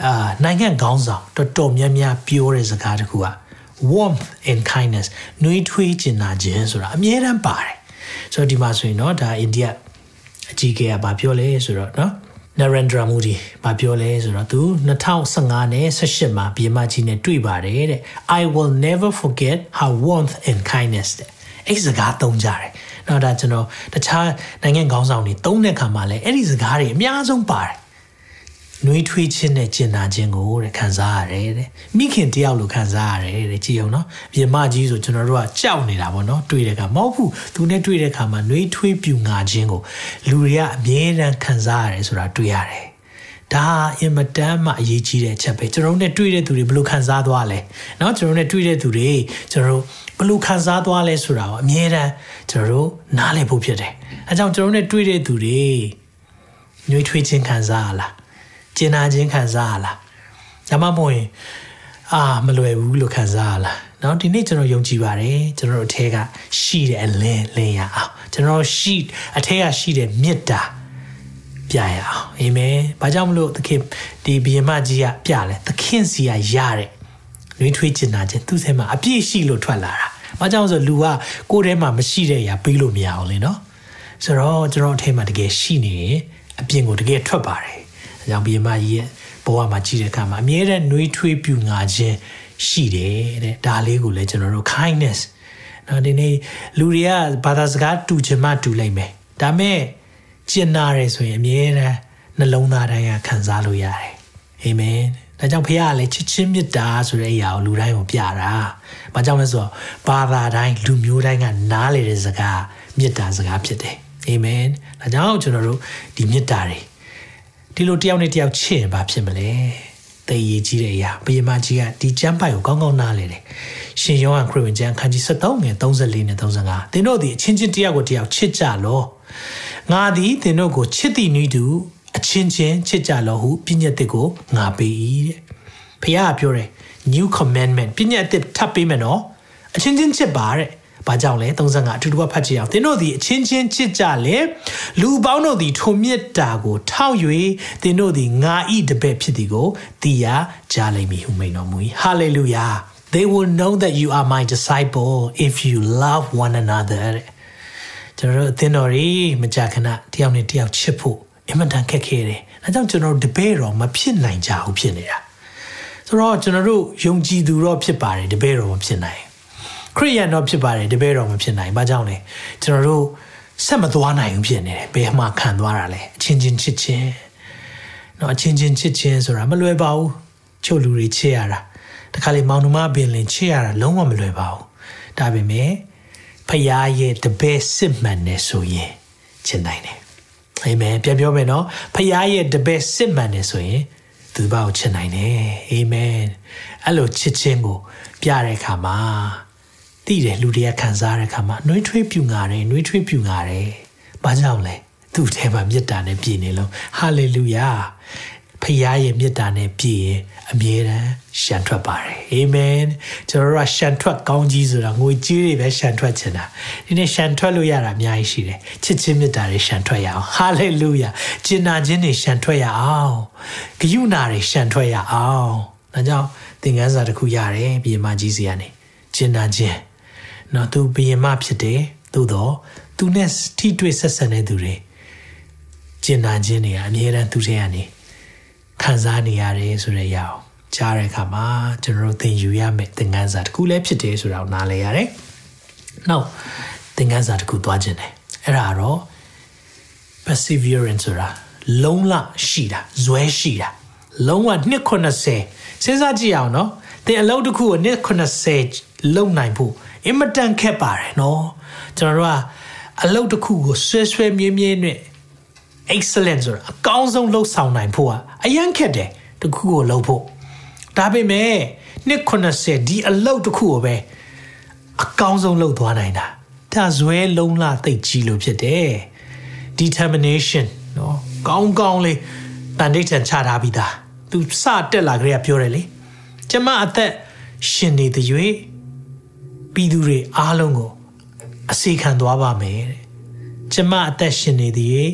အာနိုင်ငံခေါင်းဆောင်တော်တော်များများပြောတဲ့စကားတစ်ခုက warmth and kindness နှွေးထွေးကျင်နာခြင်းဆိုတာအမြဲတမ်းပါတယ်ဆိုတော့ဒီမှာဆိုရင်เนาะဒါအိန္ဒိယအကြီးအကဲကဗာပြောလဲဆိုတော့เนาะ Narendra Modi ဗာပြောလဲဆိုတော့သူ2015နဲ့18မှာပြည်မကြီးနဲ့တွေ့ပါတယ်တဲ့ I will never forget how warmth and kindness တဲ့အဲ့စကားသုံးကြတယ်။နောက်ဒါကျွန်တော်တခြားနိုင်ငံခေါင်းဆောင်တွေသုံးတဲ့အခါမှာလည်းအဲ့ဒီစကားတွေအများဆုံးပါတယ်။ နှွေးထွေးခြင်းနဲ့ကျင်နာခြင်းကိုတဲ့ခံစားရတယ်တဲ့။မိခင်တယောက်လိုခံစားရတယ်တဲ့ကြည့်အောင်နော်။ပြင်မကြီးဆိုကျွန်တော်တို့ကကြောက်နေတာပေါ့နော်။တွေ့တဲ့အခါမဟုတ်ဘူး။သူနဲ့တွေ့တဲ့အခါမှာနှွေးထွေးပြူငါခြင်းကိုလူတွေကအမြဲတမ်းခံစားရတယ်ဆိုတာတွေ့ရတယ်။ဒါအင်မတန်မှအရေးကြီးတဲ့အချက်ပဲကျွန်တော်တို့ ਨੇ တွေ့တဲ့သူတွေဘယ်လိုခံစားသွားလဲเนาะကျွန်တော်တို့ ਨੇ တွေ့တဲ့သူတွေကျွန်တော်တို့ဘယ်လိုခံစားသွားလဲဆိုတာကိုအမြဲတမ်းကျွန်တော်တို့နားလည်ဖို့ဖြစ်တယ်အဲကြောင့်ကျွန်တော်တို့ ਨੇ တွေ့တဲ့သူတွေညှိထွေးခြင်းခံစားရလား ကျင်နာခြင်းခံစားရလားဒါမှမဟုတ်ရင်အာမလွယ်ဘူးလို့ခံစားရလားเนาะဒီနေ့ကျွန်တော်ယုံကြည်ပါတယ်ကျွန်တော်တို့အထက်ကရှိတဲ့အလင်းလင်းရအောင်ကျွန်တော်ရှိအထက်ကရှိတဲ့မေတ္တာပြရအောင်အာမင်။ဘာကြောင့်မလို့သခင်ဒီဘီယမကြီးကပြလဲသခင်စီကရတဲ့နှွေးထွေးကျင်နာခြင်းသူ့ထဲမှာအပြည့်ရှိလို့ထွက်လာတာ။ဘာကြောင့်ဆိုလူကကိုယ်ထဲမှာမရှိတဲ့အရာပြီးလို့မရအောင်လေနော်။ဆိုတော့ကျွန်တော်အထဲမှာတကယ်ရှိနေရင်အပြင်ကိုတကယ်ထွက်ပါတယ်။ အဲကြောင့်ဘီယမကြီးရဲ့ဘဝမှာကြည့်တဲ့အခါမှာအမြဲတမ်းနှွေးထွေးပြူငါခြင်းရှိတယ်တဲ့။ဒါလေးကိုလည်းကျွန်တော်တို့ kindness နော်ဒီနေ့လူတွေကဘာသာစကားတူချင်မှတူလိုက်မယ်။ဒါမဲ့ကျင်နာတယ်ဆိုရင်အမြဲတမ်းနှလုံးသားတိုင်းကခံစားလို့ရတယ်အာမင်ဒါကြောင့်ဖခင်ကလည်းချစ်ချင်းမေတ္တာဆိုတဲ့အရာကိုလူတိုင်းကိုပြတာ။ဘာကြောင့်လဲဆိုတော့ဘာသာတိုင်းလူမျိုးတိုင်းကနားလေတဲ့စကားမေတ္တာစကားဖြစ်တယ်။အာမင်။ဒါကြောင့်ကျွန်တော်တို့ဒီမေတ္တာတွေ ဒီလိုတယောက်နဲ့တယောက်ချစ်ရင်ဘာဖြစ်မလဲ။သိရကြီးတဲ့အရာဘုရင်မကြီးကဒီကျမ်းပိုက်ကိုကောင်းကောင်းနားလေတယ်။ရှင်ယောဟန်ခရစ်ဝင်ကျမ်းခန်းကြီး73ငယ်34နဲ့35သင်တို့ဒီအချင်းချင်းတယောက်ကိုတယောက်ချစ်ကြလော။ငါသည်သင်တို့ကိုချစ်သည်နည်းတူချင်းချင်းချစ်ကြလောဟုပြည့်ညတ်တစ်ကိုငါပေး၏တဲ့ဖခင်ကပြောတယ် new commandment ပြည့်ညတ်တစ်ထပ်ပေးမယ်နော်အချင်းချင်းချစ်ပါတဲ့ ဘာကြောင့်လဲ35အထူးတကွဖတ်ကြည့်အောင်သင်တို့သည်အချင်းချင်းချစ်ကြလေလူပေါင်းတို့သည်ထိုမြတ်တာကို ထောက်၍သင်တို့သည်ငါဤတပည့်ဖြစ်သည်ကိုသိရကြလိမ့်မည်ဟုမိန်တော်မူ၏ဟာလေလုယာ they will know that you are my disciple if you love one another ကျွန်တော်တို့အသင်းတော်ကြီးမကြခဏတယောက်နဲ့တယောက်ချစ်ဖို့အင်မတန်ခက်ခဲတယ်။ဒါကြောင့်ကျွန်တော်တို့တပည့်တော်မဖြစ်နိုင်ကြဘူးဖြစ်နေတာ။ဆိုတော့ကျွန်တော်တို့ယုံကြည်သူတော့ဖြစ်ပါတယ်တပည့်တော်မဖြစ်နိုင်။ ခရိယန်တော့ဖြစ်ပါတယ်တပည့်တော်မဖြစ်နိုင်။ဘာကြောင့်လဲ။ကျွန်တော်တို့ဆက်မသွားနိုင်ဘူးဖြစ်နေတယ်။ဘယ်မှခံသွားတာလဲ။အချင်းချင်းချစ်ချင်း။နော်အချင်းချင်းချစ်ချင်းဆိုတာမလွယ်ပါဘူး။ချုပ်လူတွေချစ်ရတာ။တခါလေမောင်နှမပင်လင်ချစ်ရတာလုံးဝမလွယ်ပါဘူး။ဒါပေမဲ့ဖရားရဲ့တပည့်စစ်မှန်နေဆိုရင်ချင်နိုင်တယ်အာမင်ပြန်ပြောမယ်နော်ဖရားရဲ့တပည့်စစ်မှန်နေဆိုရင်သူဘာကိုချင်နိုင်တယ်အာမင်အဲ့လိုချစ်ခြင်းကိုပြတဲ့အခါမှာ သိတယ်လူတွေကခံစားတဲ့အခါမှာနှွေးထွေးပြူငါတယ်နှွေးထွေးပြူငါတယ်ဘာကြောင့်လဲသူ့ထဲမှာမေတ္တာနဲ့ပြည့်နေလို့ဟာလေလုယာဖခင်ရဲ့မေတ္တာနဲ့ပြည့်ရင်အမြဲတမ်းရှံထွက်ပါတယ်အာမင်ကျွန်တော်တို့ကရှံထွက်ကောင်းကြီးဆိုတာငွေကြေးတွေပဲရှံထွက်ချင်တာဒီနေ့ရှံထွက်လို့ရတာအများကြီးရှိတယ်ချစ်ချင်းမေတ္တာတွေရှံထွက်ရအောင်ဟာလေလုယာကျင်နာခြင်းတွေရှံထွက်ရအောင်ဂယုဏတွေရှံထွက်ရအောင်ဒါကြောင့်သင်ခန်းစာတစ်ခုရတယ်ပြည်မကြီးစီကနေကျင်နာခြင်း နော်သူဘယင်မဖြစ်တယ်သို့တော့သူနဲ့ထိတွေ့ဆက်ဆံတဲ့သူတွေကျင်နာခြင်းတွေကအမြဲတမ်းသူထဲကနေခံစားနေရတယ်ဆိုတဲ့အရာကိုကြားတဲ့အခါမှာကျွန်တော်တို့သင်ယူရမယ့်သင်ခန်းစာတစ်ခုလည်းဖြစ်တယ်ဆိုတာကိုနားလည်ရတယ်။နောက်သင်ခန်းစာတစ်ခုသွားခြင်းတယ်။အဲ့ဒါတော့ perseverance ဆိုတာလုံးလရှိတာဇွဲရှိတာလုံးဝ290စဉ်းစားကြည့်အောင်နော်။သင်အလုပ်တစ်ခုကို290လုံနိုင်ဖို့ အင်မတန်ခက်ပါတယ်နော်။ကျွန်တော်တို့ကအလုပ်တစ်ခုကိုဆွဲဆွဲမြဲမြဲနဲ့ excellent ဆိုတာအကောင်းဆုံးလှုပ်ဆောင်နိုင်ဖို့ကအရန်ခက်တယ်တခုကိုလှုပ်ဖို့ဒါပေမဲ့နှစ်90ဒီအလုပ်တခုကိုပဲအကောင်းဆုံးလှုပ်သွားနိုင်တာဒါဇွဲလုံးလာသိပ်ကြီးလို့ဖြစ်တယ် determination နော်ကောင်းကောင်းလေးတန်တိတ်ချန်ချထားပြီးသားသူစတက်လာကြရပြောတယ်လေကျမအသက်ရှင်နေတဲ့၍ ပြည်သူတွေအားလုံးကိုအစီခံသွားပါမယ်တဲ့ကျမအသက်ရှင်နေသည်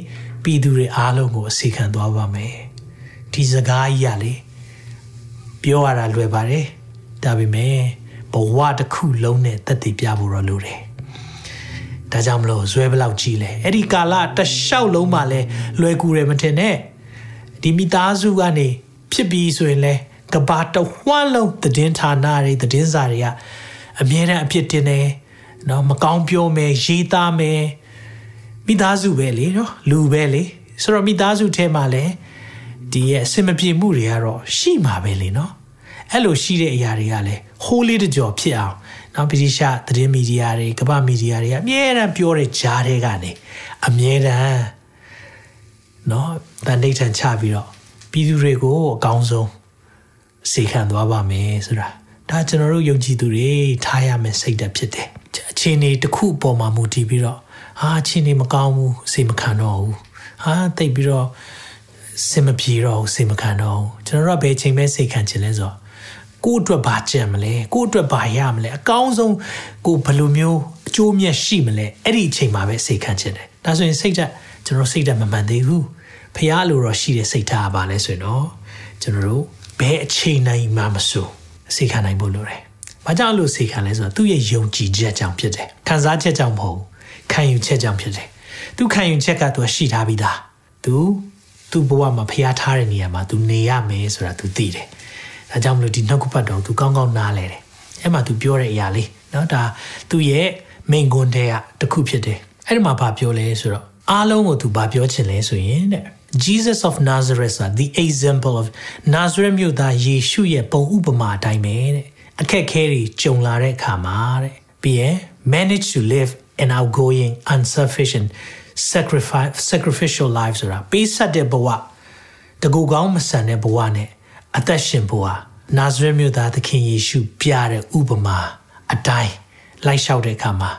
ပြည်သူတွေအားလုံးကိုအစီခံသွားပါမယ်ဒီစကားကြီးရလေပြောရတာလွယ်ပါတယ်ဒါပေမဲ့ဘဝတစ်ခုလုံးနဲ့တက်တည်ပြဖို့တော့လိုတယ်ဒါကြောင့်မလို့ဇွဲဘလောက်ကြီးလဲအဲ့ဒီကာလတလျှောက်လုံးမှလဲလွယ်ကူတယ်မထင်နဲ့ဒီမိသားစုကနေဖြစ်ပြီးဆိုရင်လဲကဘာတဝှမ်းလုံးသတင်းဌာနတွေသတင်းစာတွေက အမြဲတမ်းအဖြစ်တင်တယ်နော်မကောင်းပြောမယ်ရေးသားမယ်မိသားစုပဲလေနော်လူပဲလေဆိုတော့မိသားစုထဲမှာလည်းဒီရဲ့အစင်မပြေမှုတွေကတော့ရှိမှာပဲလေနော်အဲ့လိုရှိတဲ့အရာတွေကလည်းဟိုးလေးတကြော်ဖြစ်အောင်နော်ဗြိတိရှသတင်းမီဒီယာတွေကမ္ဘာမီဒီယာတွေကအမြဲတမ်းပြောတဲ့ကြားတွေကနေအမြဲတမ်းနော်တန်တိတ်ထန်ချပြီးတော့ပြည်သူတွေကိုအကောင်းဆုံးစေခံသွားပါမယ်ဆိုတာ ဒါကျွန်တော်တို့ယုံကြည်သူတွေထားရမယ်စိတ်ဓာတ်ဖြစ်တယ်အခြေအနေတစ်ခုပေါ်မှာမူတည်ပြီးတော့ဟာအခြေအနေမကောင်းဘူးစိတ်မခံတော့ဘူးဟာတိတ်ပြီးတော့စင်မပြေတော့စိတ်မခံတော့ကျွန်တော်တို့ကဘယ်ချိန်ပဲစိတ်ခံချင်လဲဆိုတော့ကိုယ့်အတွက်ဘာကြံမလဲကိုယ့်အတွက်ဘာရမလဲအကောင်းဆုံးကိုဘယ်လိုမျိုးအကျိုးမြတ်ရှိမလဲအဲ့ဒီအချိန်မှာပဲစိတ်ခံချင်တယ်ဒါဆိုရင်စိတ်ဓာတ်ကျွန်တော်စိတ်ဓာတ်မမှန်သေးဘူးဖះလိုတော့ရှိတဲ့စိတ်ဓာတ်ပါလဲဆိုရင်တော့ကျွန်တော်တို့ဘယ်အချိန်နိုင်မှမဆို စိတ်ခံနိုင်ဖို့လိုတယ်ဘာကြောင့်လို့စိတ်ခံလဲဆိုတော့သူ့ရဲ့ယုံကြည်ချက်ကြောင့်ဖြစ်တယ်ခံစားချက်ကြောင့်မဟုတ်ဘူးခံယူချက်ကြောင့်ဖြစ်တယ်သူခံယူချက်ကသူရှိထားပြီးသားသူသူ့ဘဝမှာဖျားထားတဲ့နေရာမှာ तू နေရမယ်ဆိုတာ तू သိတယ်။ဒါကြောင့်မလို့ဒီနှုတ်ကပတ်တော် तू ကောင်းကောင်းနားလဲတယ်။အဲ့မှာ तू ပြောတဲ့အရာလေးနော်ဒါသူ့ရဲ့မိန်ကွန်းတဲ့တခုဖြစ်တယ်။အဲ့ဒီမှာဘာပြောလဲဆိုတော့အားလုံးကို तू ဘာပြောချင်လဲဆိုရင်တဲ့ Jesus of Nazareth ဆိုတာ the example of Nazareth မြို့သားယေရှုရဲ့ပုံဥပမာအတိုင်းပဲတဲ့အခက်ခဲတွေကြုံလာတဲ့အခါမှာတဲ့ပြီးရင် manage to live an outgoing unsufficient sacrifice sacrificial life ဆိုတာပေးဆက်တဲ့ဘဝတကူကောင်းမဆန်တဲ့ဘဝနဲ့အသက်ရှင်ဘဝနာဇရက်မြို့သားသခင်ယေရှုပြတဲ့ဥပမာအတိုင်းလိုက်လျှောက်တဲ့အခါမှာ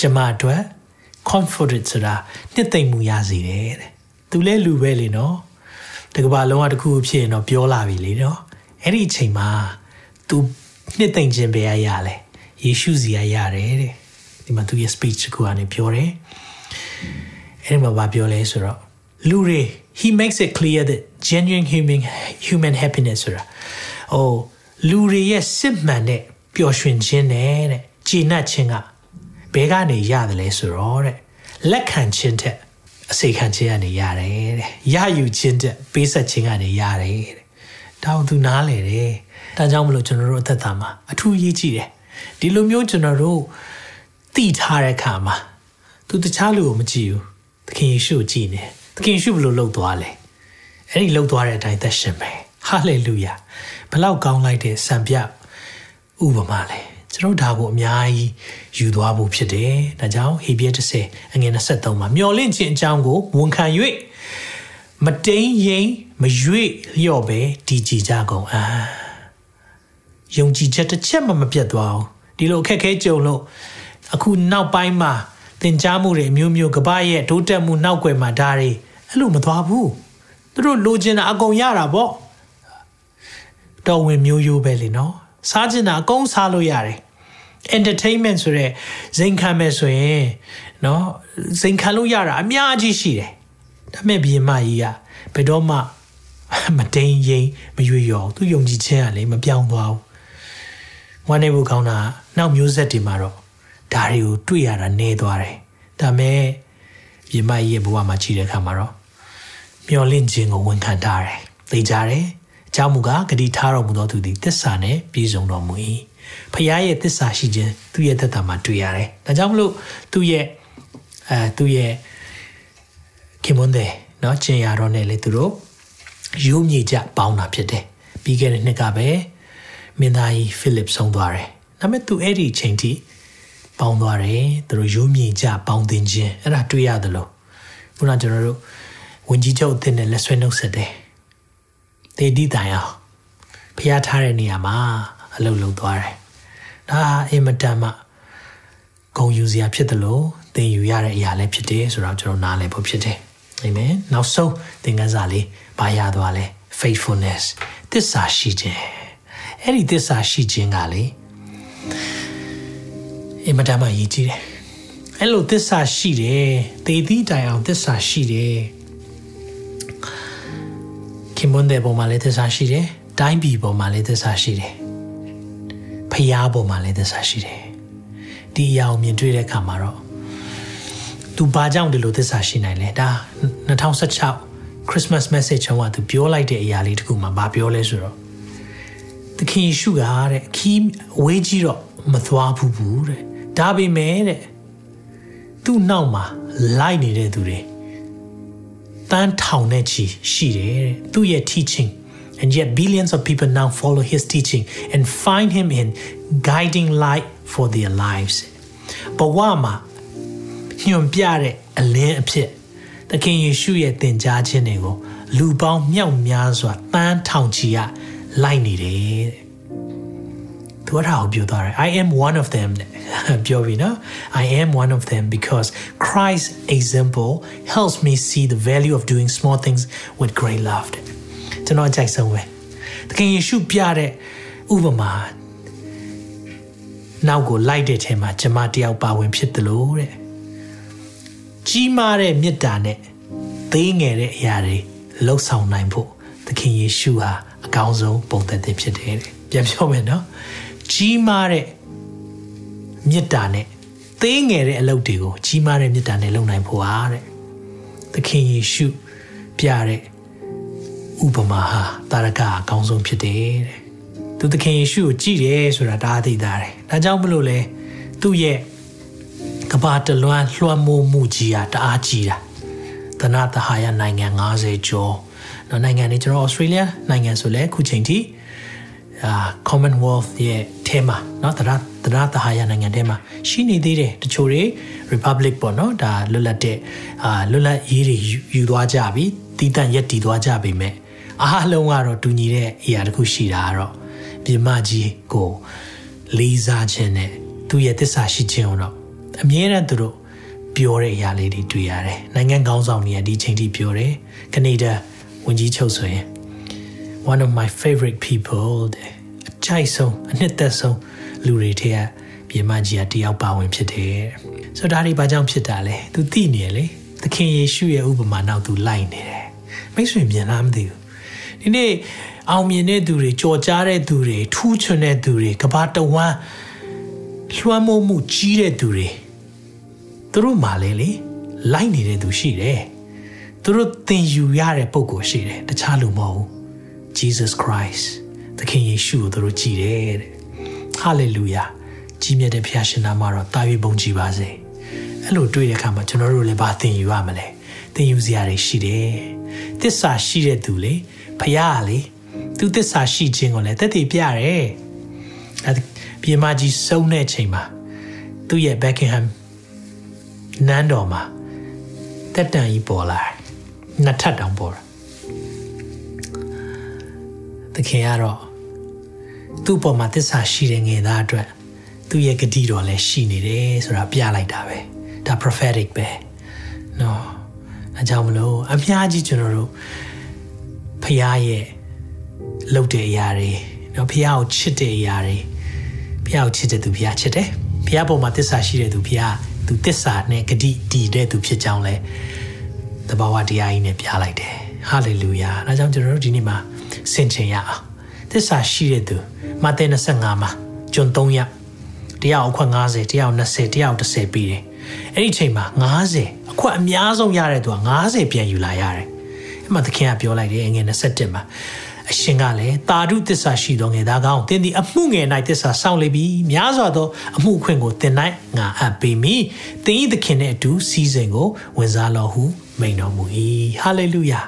ကျမအတွက် comforted ဆိုတာနှစ်သိမ့်မှုရစေတယ်တဲ့ သူလဲလူပဲလေနော်တကဘာလုံးဝတစ်ခုဖြစ်ရင်တော့ပြောလာပြီလေနော်အဲ့ဒီအချိန်မှာ तू နှစ်သိမ့်ခြင်းပဲရလဲယေရှုစီရရတယ်တဲ့ဒီမှာသူရဲ့ speech ကိုကနေပြောတယ်အဲ့ဒီမှာဗာပြောလဲဆိုတော့လူတွေ he makes it clear that genuine human human happiness ဆိုတာဟိုလူတွေရဲ့စစ်မှန်တဲ့ပျော်ရွှင်ခြင်းနဲ့တဲ့ကြည်နပ်ခြင်းကဘဲကနေရတယ်လဲဆိုတော့တဲ့လက်ခံခြင်းတဲ့ အစိခံခြင်းကနေရတယ်တဲ့ရယူခြင်းတဲ့ပေးဆက်ခြင်းကနေရတယ်တဲ့ဒါအောင်သူနားလေတယ်ဒါကြောင့်မလို့ကျွန်တော်တို့အသက်တာမှာအထူးရေးကြည့်တယ်ဒီလိုမျိုးကျွန်တော်တို့သိထားတဲ့အခါမှာသူတခြားလူကိုမကြည့်ဘူးသခင်ယေရှုကိုကြည့်နေသခင်ယေရှုဘယ်လိုလုပ်သွားလဲအဲ့ဒီလုပ်သွားတဲ့အတိုင်းသက်ရှင်ပဲဟာလေလုယာဘလောက်ကောင်းလိုက်တဲ့စံပြဥပမာလဲကျွန်တော်ဒါကိုအများကြီး ယူသွားဖို့ဖြစ်တယ်ဒါကြောင့်ဟေဘရဲ30အငယ်23မှာမျော်လင့်ခြင်းအကြောင်းကိုဝန်ခံ၍မတိန်ရင်မရွေ့လျော့ပဲဒီကြည်ကြကုန်အာယုံကြည်ချက်တစ်ချက်မှမပြတ်သွားအောင်ဒီလိုအခက်ခဲကြုံလို့အခုနောက်ပိုင်းမှာသင်ကြားမှုတွေအမျိုးမျိုးကပရဲ့တိုးတက်မှုနောက်ွယ်မှာဒါတွေအဲ့လိုမသွားဘူးသူတို့လိုချင်တာအကုန်ရတာပေါ့တော်ဝင်မျိုးရိုးပဲလေနော်စားချင်တာအကုန်စားလို့ရတယ် entertainment ဆိုတဲ့ဇိမ်ခံမဲ့ဆိုရင်เนาะဇိမ်ခံလို့ရတာအများကြီးရှိတယ်ဒါပေမဲ့ဘီမကြီးကဘယ်တော့မှမတိန်ရင်မရွေရောသူယုံကြည်ခြင်းကလည်းမပြောင်းသွားဘူးဝမ်းနေဖို့ကောင်းတာနောက်မျိုးဆက်တွေမှာတော့ဒါတွေကိုတွေ့ရတာနေသွားတယ်ဒါပေမဲ့ဘီမကြီးရဲ့ဘဝမှာကြည့်တဲ့အခါမှာတော့မျောလင့်ခြင်းကိုဝန်ခံထားတယ်သိကြတယ်အကြောင်းမူကားဂတိထားတော်မူသောသူသည်တစ္ဆာနဲ့ပြည့်စုံတော်မူ၏ ဖခင်ရဲ့တစ္ဆာရှိခြင်းသူ့ရဲ့သက်တာမှာတွေ့ရတယ်။ဒါကြောင့်မလို့သူ့ရဲ့အဲသူ့ရဲ့ခင်မွန်းတဲ့เนาะကျင်ရတော့နဲ့လေသူတို့ရိုးမြေကြပေါင်းတာဖြစ်တယ်။ပြီးခဲ့တဲ့နှစ်ကပဲမင်းသားကြီးဖိလစ်ဆုံးသွားတယ်။ဒါပေမဲ့သူအဲ့ဒီအချိန်ထိပေါင်းသွားတယ်။သူတို့ရိုးမြေကြပေါင်းတင်ခြင်းအဲ့ဒါတွေ့ရတယ်လို့ခုနကျွန်တော်တို့ဝင်ကြီးချုပ်အသစ်နဲ့လက်ဆွဲနှုတ်ဆက်တယ်။တေဒီတိုင်အောင်ဖျားထားတဲ့နေရာမှာအလုပ်လုပ်သွားတယ် ဒါအင်မတန်မှဂုံယူစရာဖြစ်တယ်လို့သင်ယူရတဲ့အရာလည်းဖြစ်တယ်ဆိုတော့ကျွန်တော်နားလည်ဖို့ဖြစ်တယ်အာမင်နောက်ဆုံးသင်ခန်းစာလေးဘာရသွားလဲ faithfulness သစ္စာရှိခြင်းအဲ့ဒီသစ္စာရှိခြင်းကလေအင်မတန်မှရည်ကြီးတယ်အဲ့လိုသစ္စာရှိတယ်သေသည့်တိုင်အောင်သစ္စာရှိတယ်ခင်မွန်းတဲ့ပုံမှာလည်းသစ္စာရှိတယ်တိုင်းပြည်ပုံမှာလည်းသစ္စာရှိတယ် ဖျားပုံမှာလည်းသစ္စာရှိတယ်ဒီအရာကိုမြင်တွေ့တဲ့အခါမှာတော့ तू ဘာကြောင့်ဒီလိုသစ္စာရှိနိုင်လဲဒါ2016 Christmas message ဟောက तू ပြောလိုက်တဲ့အရာလေးတခုမှမပြောလဲဆိုတော့သခင်ယေရှုကတဲ့ခီးဝေးကြီးတော့မသွားဘူးဘူးတဲ့ဒါပေမဲ့တဲ့သူ့နောက်မှာလိုက်နေတဲ့သူတွေတန်းထောင်နဲ့ချီရှိတယ်တဲ့သူ့ရဲ့ teaching And yet, billions of people now follow his teaching and find him in guiding light for their lives. ဘဝမှာညွန်ပြတဲ့အလင်းအဖြစ်သခင်ယေရှုရဲ့သင်ကြားခြင်းတွေကိုလူပေါင်းမြောက်များစွာတန်းထောင်ချီရလိုက်နေတယ်တဲ့။သူကဟောပြောသွားတယ် I am one of them ပြောပြီနော် I am one of them because Christ's example helps me see the value of doing small things with great love တဲ့ ကျွန်တော်ကြိုက်ဆုံးပဲသခင်ယေရှုပြတဲ့ဥပမာနောက်ကိုလိုက်တဲ့ထဲမှာကျွန်မတယောက်ပါဝင်ဖြစ်တယ်လို့တဲ့ကြီးမားတဲ့မေတ္တာနဲ့သေးငယ်တဲ့အရာတွေလှုပ်ဆောင်နိုင်ဖို့သခင်ယေရှုဟာအကောင်းဆုံးပုံသက်သစ်ဖြစ်တယ်တဲ့ပြန်ပြောမယ်နော်ကြီးမားတဲ့မေတ္တာနဲ့သေးငယ်တဲ့အလုပ်တွေကိုကြီးမားတဲ့မေတ္တာနဲ့လုပ်နိုင်ဖို့ဟာတဲ့သခင်ယေရှုပြတဲ့ ဥပမာဟာတာရကအကောင်းဆုံးဖြစ်တယ်တဲ့သူသခင်ယေရှုကိုကြည့်တယ်ဆိုတာဒါအသိသားတယ်ဒါကြောင့်မလို့လဲသူ့ရဲ့ကဘာတလွမ်းလွှမ်းမိုးမှုကြီးဟာတအားကြီးတာသနာတဟာယနိုင်ငံ90ကျော်နော်နိုင်ငံတွေကျွန်တော်ဩစတြေးလျနိုင်ငံဆိုလဲခုချိန်ထိအာ Commonwealth ရဲ့အဲမှာเนาะတရတရတဟာယနိုင်ငံထဲမှာရှိနေသေးတယ်တချို့တွေ Republic ပေါ့เนาะဒါလွတ်လပ်တဲ့အာလွတ်လပ်ရေးတွေယူသွားကြပြီတည်တံ့ရက်တည်သွားကြပြီမဲ့ အားလုံးကတော့တူညီတဲ့အရာတစ်ခုရှိတာကတော့ပြမကြီးကိုလေးစားခြင်းနဲ့သူ့ရဲ့သစ္စာရှိခြင်းကိုတော့အမြဲတမ်းသူတို့ပြောတဲ့အရာလေးတွေတွေ့ရတယ်။နိုင်ငံကောင်းဆောင်တွေကဒီချိန်ထိပြောတယ်။ကနေဒါဝင်ကြီးချုပ်ဆိုရင် one of my favorite people တဲ့အကြိုက်ဆုံးအနှစ်သက်ဆုံးလူတွေထဲကပြင်မကြီးကတယောက်ပါဝင်ဖြစ်တယ်ဆိုတော့ဒါတွေဘာကြောင့်ဖြစ်တာလဲ तू သိနေလေသခင်ယေရှုရဲ့ဥပမာနောက် तू လိုက်နေတယ်မိတ်ဆွေမြင်လားမသိဘူး ဒီနေ့အောင်မြင်တဲ့သူတွေကြော်ကြားတဲ့သူတွေထူးချွန်တဲ့သူတွေကဘာတဝမ်းလွှမ်းမိုးမှုကြီးတဲ့သူတွေသူတို့မှလည်းလေလိုက်နေတဲ့သူရှိတယ်သူတို့သင်ယူရတဲ့ပုံကိုရှိတယ်တခြားလူမဟုတ်ဘူး Jesus Christ သခင်ယေရှုကိုသူတို့ကြည်တယ်တဲ့ Hallelujah ကြီးမြတ်တဲ့ဖခင်ရှင်နာမတော်တာ၍ဘုန်းကြီးပါစေအဲ့လိုတွေ့တဲ့အခါမှာကျွန်တော်တို့လည်းဘာသင်ယူရမလဲသင်ယူစရာတွေရှိတယ်သစ္စာရှိတဲ့သူလေ ဖခင်ကလေသူသစ္စာရှိခြင်းကိုလည်းတက်တည်ပြတယ်အဲ့ပြေမကြီးစုံတဲ့ချိန်မှာသူ့ရဲ့ Beckham နန်းတော်မှာတက်တန်ကြီးပေါ်လာနှစ်ထပ်တောင်ပေါ်တာသခင်ကတော့သူ့ပေါ်မှာသစ္စာရှိတဲ့ငယ်သားအတွက်သူ့ရဲ့ဂတိတော်လည်းရှိနေတယ်ဆိုတာပြလိုက်တာပဲဒါ prophetic ပဲနော်အကြောင်းမလို့အများကြီးကျွန်တော်တို့ ဖခင်ရဲ့လှုပ်တဲ့အရာတွေနော်ဖခင်ကိုချစ်တဲ့အရာတွေဖခင်ကိုချစ်တဲ့သူဖခင်ချစ်တယ်ဖခင်ပေါ်မှာသစ္စာရှိတဲ့သူဖခင်သူသစ္စာနဲ့ဂတိတည်တဲ့သူဖြစ်ကြောင်းလဲတဘာဝတရားကြီးနဲ့ပြလိုက်တယ်ဟာလေလုယာဒါကြောင့်ကျွန်တော်တို့ဒီနေ့မှာဆင်ခြင်ရအောင်သစ္စာရှိတဲ့သူမဿဲ25မှာကျွန်3ရက်တရားအခွက်90တရား20တရား30ပြီးတယ်အဲ့ဒီချိန်မှာ90အခွက်အများဆုံးရတဲ့သူက90ပြန်ယူလာရတယ် အဲ့မှာသခင်ကပြောလိုက်တယ်ငွေ27မှာအရှင်ကလည်းတာဓုတစ္ဆာရှိသောငယ်သားကောင်းသင်သည်အမှုငယ်၌တစ္ဆာဆောင်လေပြီများစွာသောအမှုခွင့်ကိုသင်၌ငါအပ်ပေမည်သင်၏သခင်နှင့်အတူစီးစိမ်ကိုဝင်စားလောဟုမိန်တော်မူ၏ဟာလေလုယာ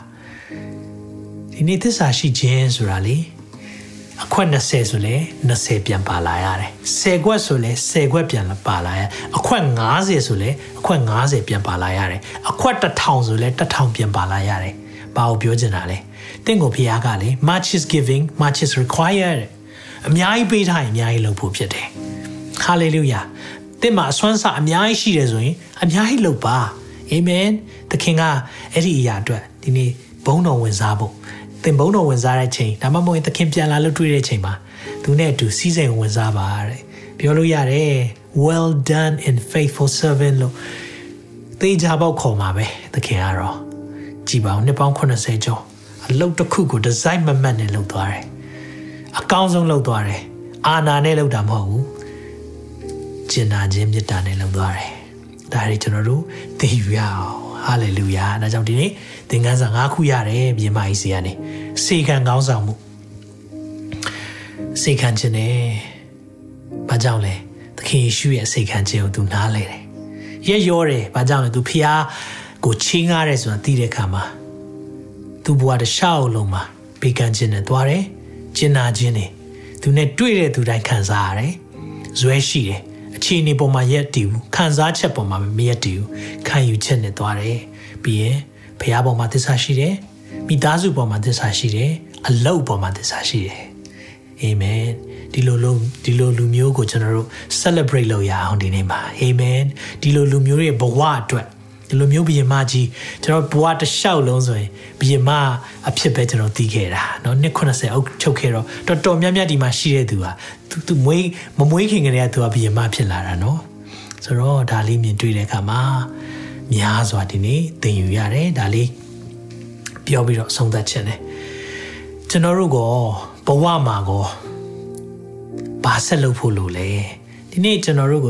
ဒီနေ့တစ္ဆာရှိခြင်းဆိုတာလေအခွက်20ဆိုလဲ20ပြန်ပါလာရတယ်10ခွက်ဆိုလဲ10ခွက်ပြန်ပါလာရအခွက်90ဆိုလဲအခွက်90ပြန်ပါလာရတယ်အခွက်1000ဆိုလဲ1000ပြန်ပါလာရတယ် ဘာကိုပြောချင်တာလဲတင့်ကိုဖခင်ကလေ much is giving much is required အများကြီးပေးထားရင်အများကြီးလုပ်ဖို့ဖြစ်တယ် hallelujah တင့်မှာအစွမ်းစာအများကြီးရှိတယ်ဆိုရင်အများကြီးလုပ်ပါအာမင်သခင်ကအဲ့ဒီအရာအတွက်ဒီနေ့ဘုန်းတော်ဝင်စားဖို့သင်ဘုန်းတော်ဝင်စားတဲ့ချိန်ဒါမှမဟုတ်သခင်ပြန်လာလို့တွေ့တဲ့ချိန်မှာသူနဲ့အတူစီးစိမ်ဝင်စားပါတဲ့ပြောလို့ရတယ် well done and faithful servant လို့သေချာပေါက်ခေါ်မှာပဲသခင်ကတော့ ကြည်ပါအောင်နှစ်ပေါင်း80ကျော်အလုပ်တစ်ခုကိုဒီဇိုင်းမမတ်နဲ့လုပ်သွားတယ်အကောင်းဆုံးလုပ်သွားတယ်အာနာနဲ့လုပ်တာမဟုတ်ဘူးကျင်နာခြင်းမေတ္တာနဲ့လုပ်သွားတယ်ဒါတွေကျွန်တော်တို့သိယူရအောင်ဟာလေလုယာဒါကြောင့်ဒီနေ့သင်ခန်းစာ၅ခုရတယ်ပြင်မာကြီးစီကနေစေခံကောင်းဆောင်မှုစေခံခြင်းနဲ့ဘာကြောင့်လဲသခင်ယေရှုရဲ့စေခံခြင်းကိုသူနားလဲတယ်ရက်ရောတယ်ဘာကြောင့်လဲသူဖျား ကိုချင်းကားတယ်ဆိုတာသိတဲ့အခါမှာသူ့ဘဝတစ်လျှောက်လုံးမှာဘေးကန်းခြင်းနဲ့သွားတယ်ကျင်နာခြင်းနဲ့သူနဲ့တွေ့တဲ့သူတိုင်းခံစားရတယ်ဇွဲရှိတယ်အခြေအနေပေါ်မှာရက်တည်ဘူးခံစားချက်ပေါ်မှာမရက်တည်ဘူးခံယူချက်နဲ့သွားတယ်ပြီးရင်ဖះပေါ်မှာသစ္စာရှိတယ်မိသားစုပေါ်မှာသစ္စာရှိတယ်အလုပ်ပေါ်မှာသစ္စာရှိတယ်အာမင်ဒီလိုလိုဒီလိုလူမျိုးကိုကျွန်တော်တို့ celebrate လုပ်ရအောင်ဒီနေ့မှာအာမင်ဒီလိုလူမျိုးရဲ့ဘဝအတွက် ဒီလိုမျိုးဘုရင်မကြီးကျွန်တော်ဘဝတစ်လျှောက်လုံးဆိုရင်ဘုရင်မအဖြစ်ပဲကျွန်တော်သိခဲ့တာเนาะနှစ်80အုပ်ချုပ်ခဲ့တော့တော်တော်များများဒီမှာရှိတဲ့သူဟာသူသူမွေးမမွေးခင်ကတည်းကသူကဘုရင်မဖြစ်လာတာเนาะဆိုတော့ဒါလေးမြင်တွေ့တဲ့အခါမှာများစွာဒီနေ့သင်ယူရတယ်ဒါလေးပြောပြီးတော့ဆုံးသက်ခြင်းတယ်ကျွန်တော်တို့ကဘဝမှာကောဘာဆက်လုပ်ဖို့လို့လဲဒီနေ့ကျွန်တော်တို့က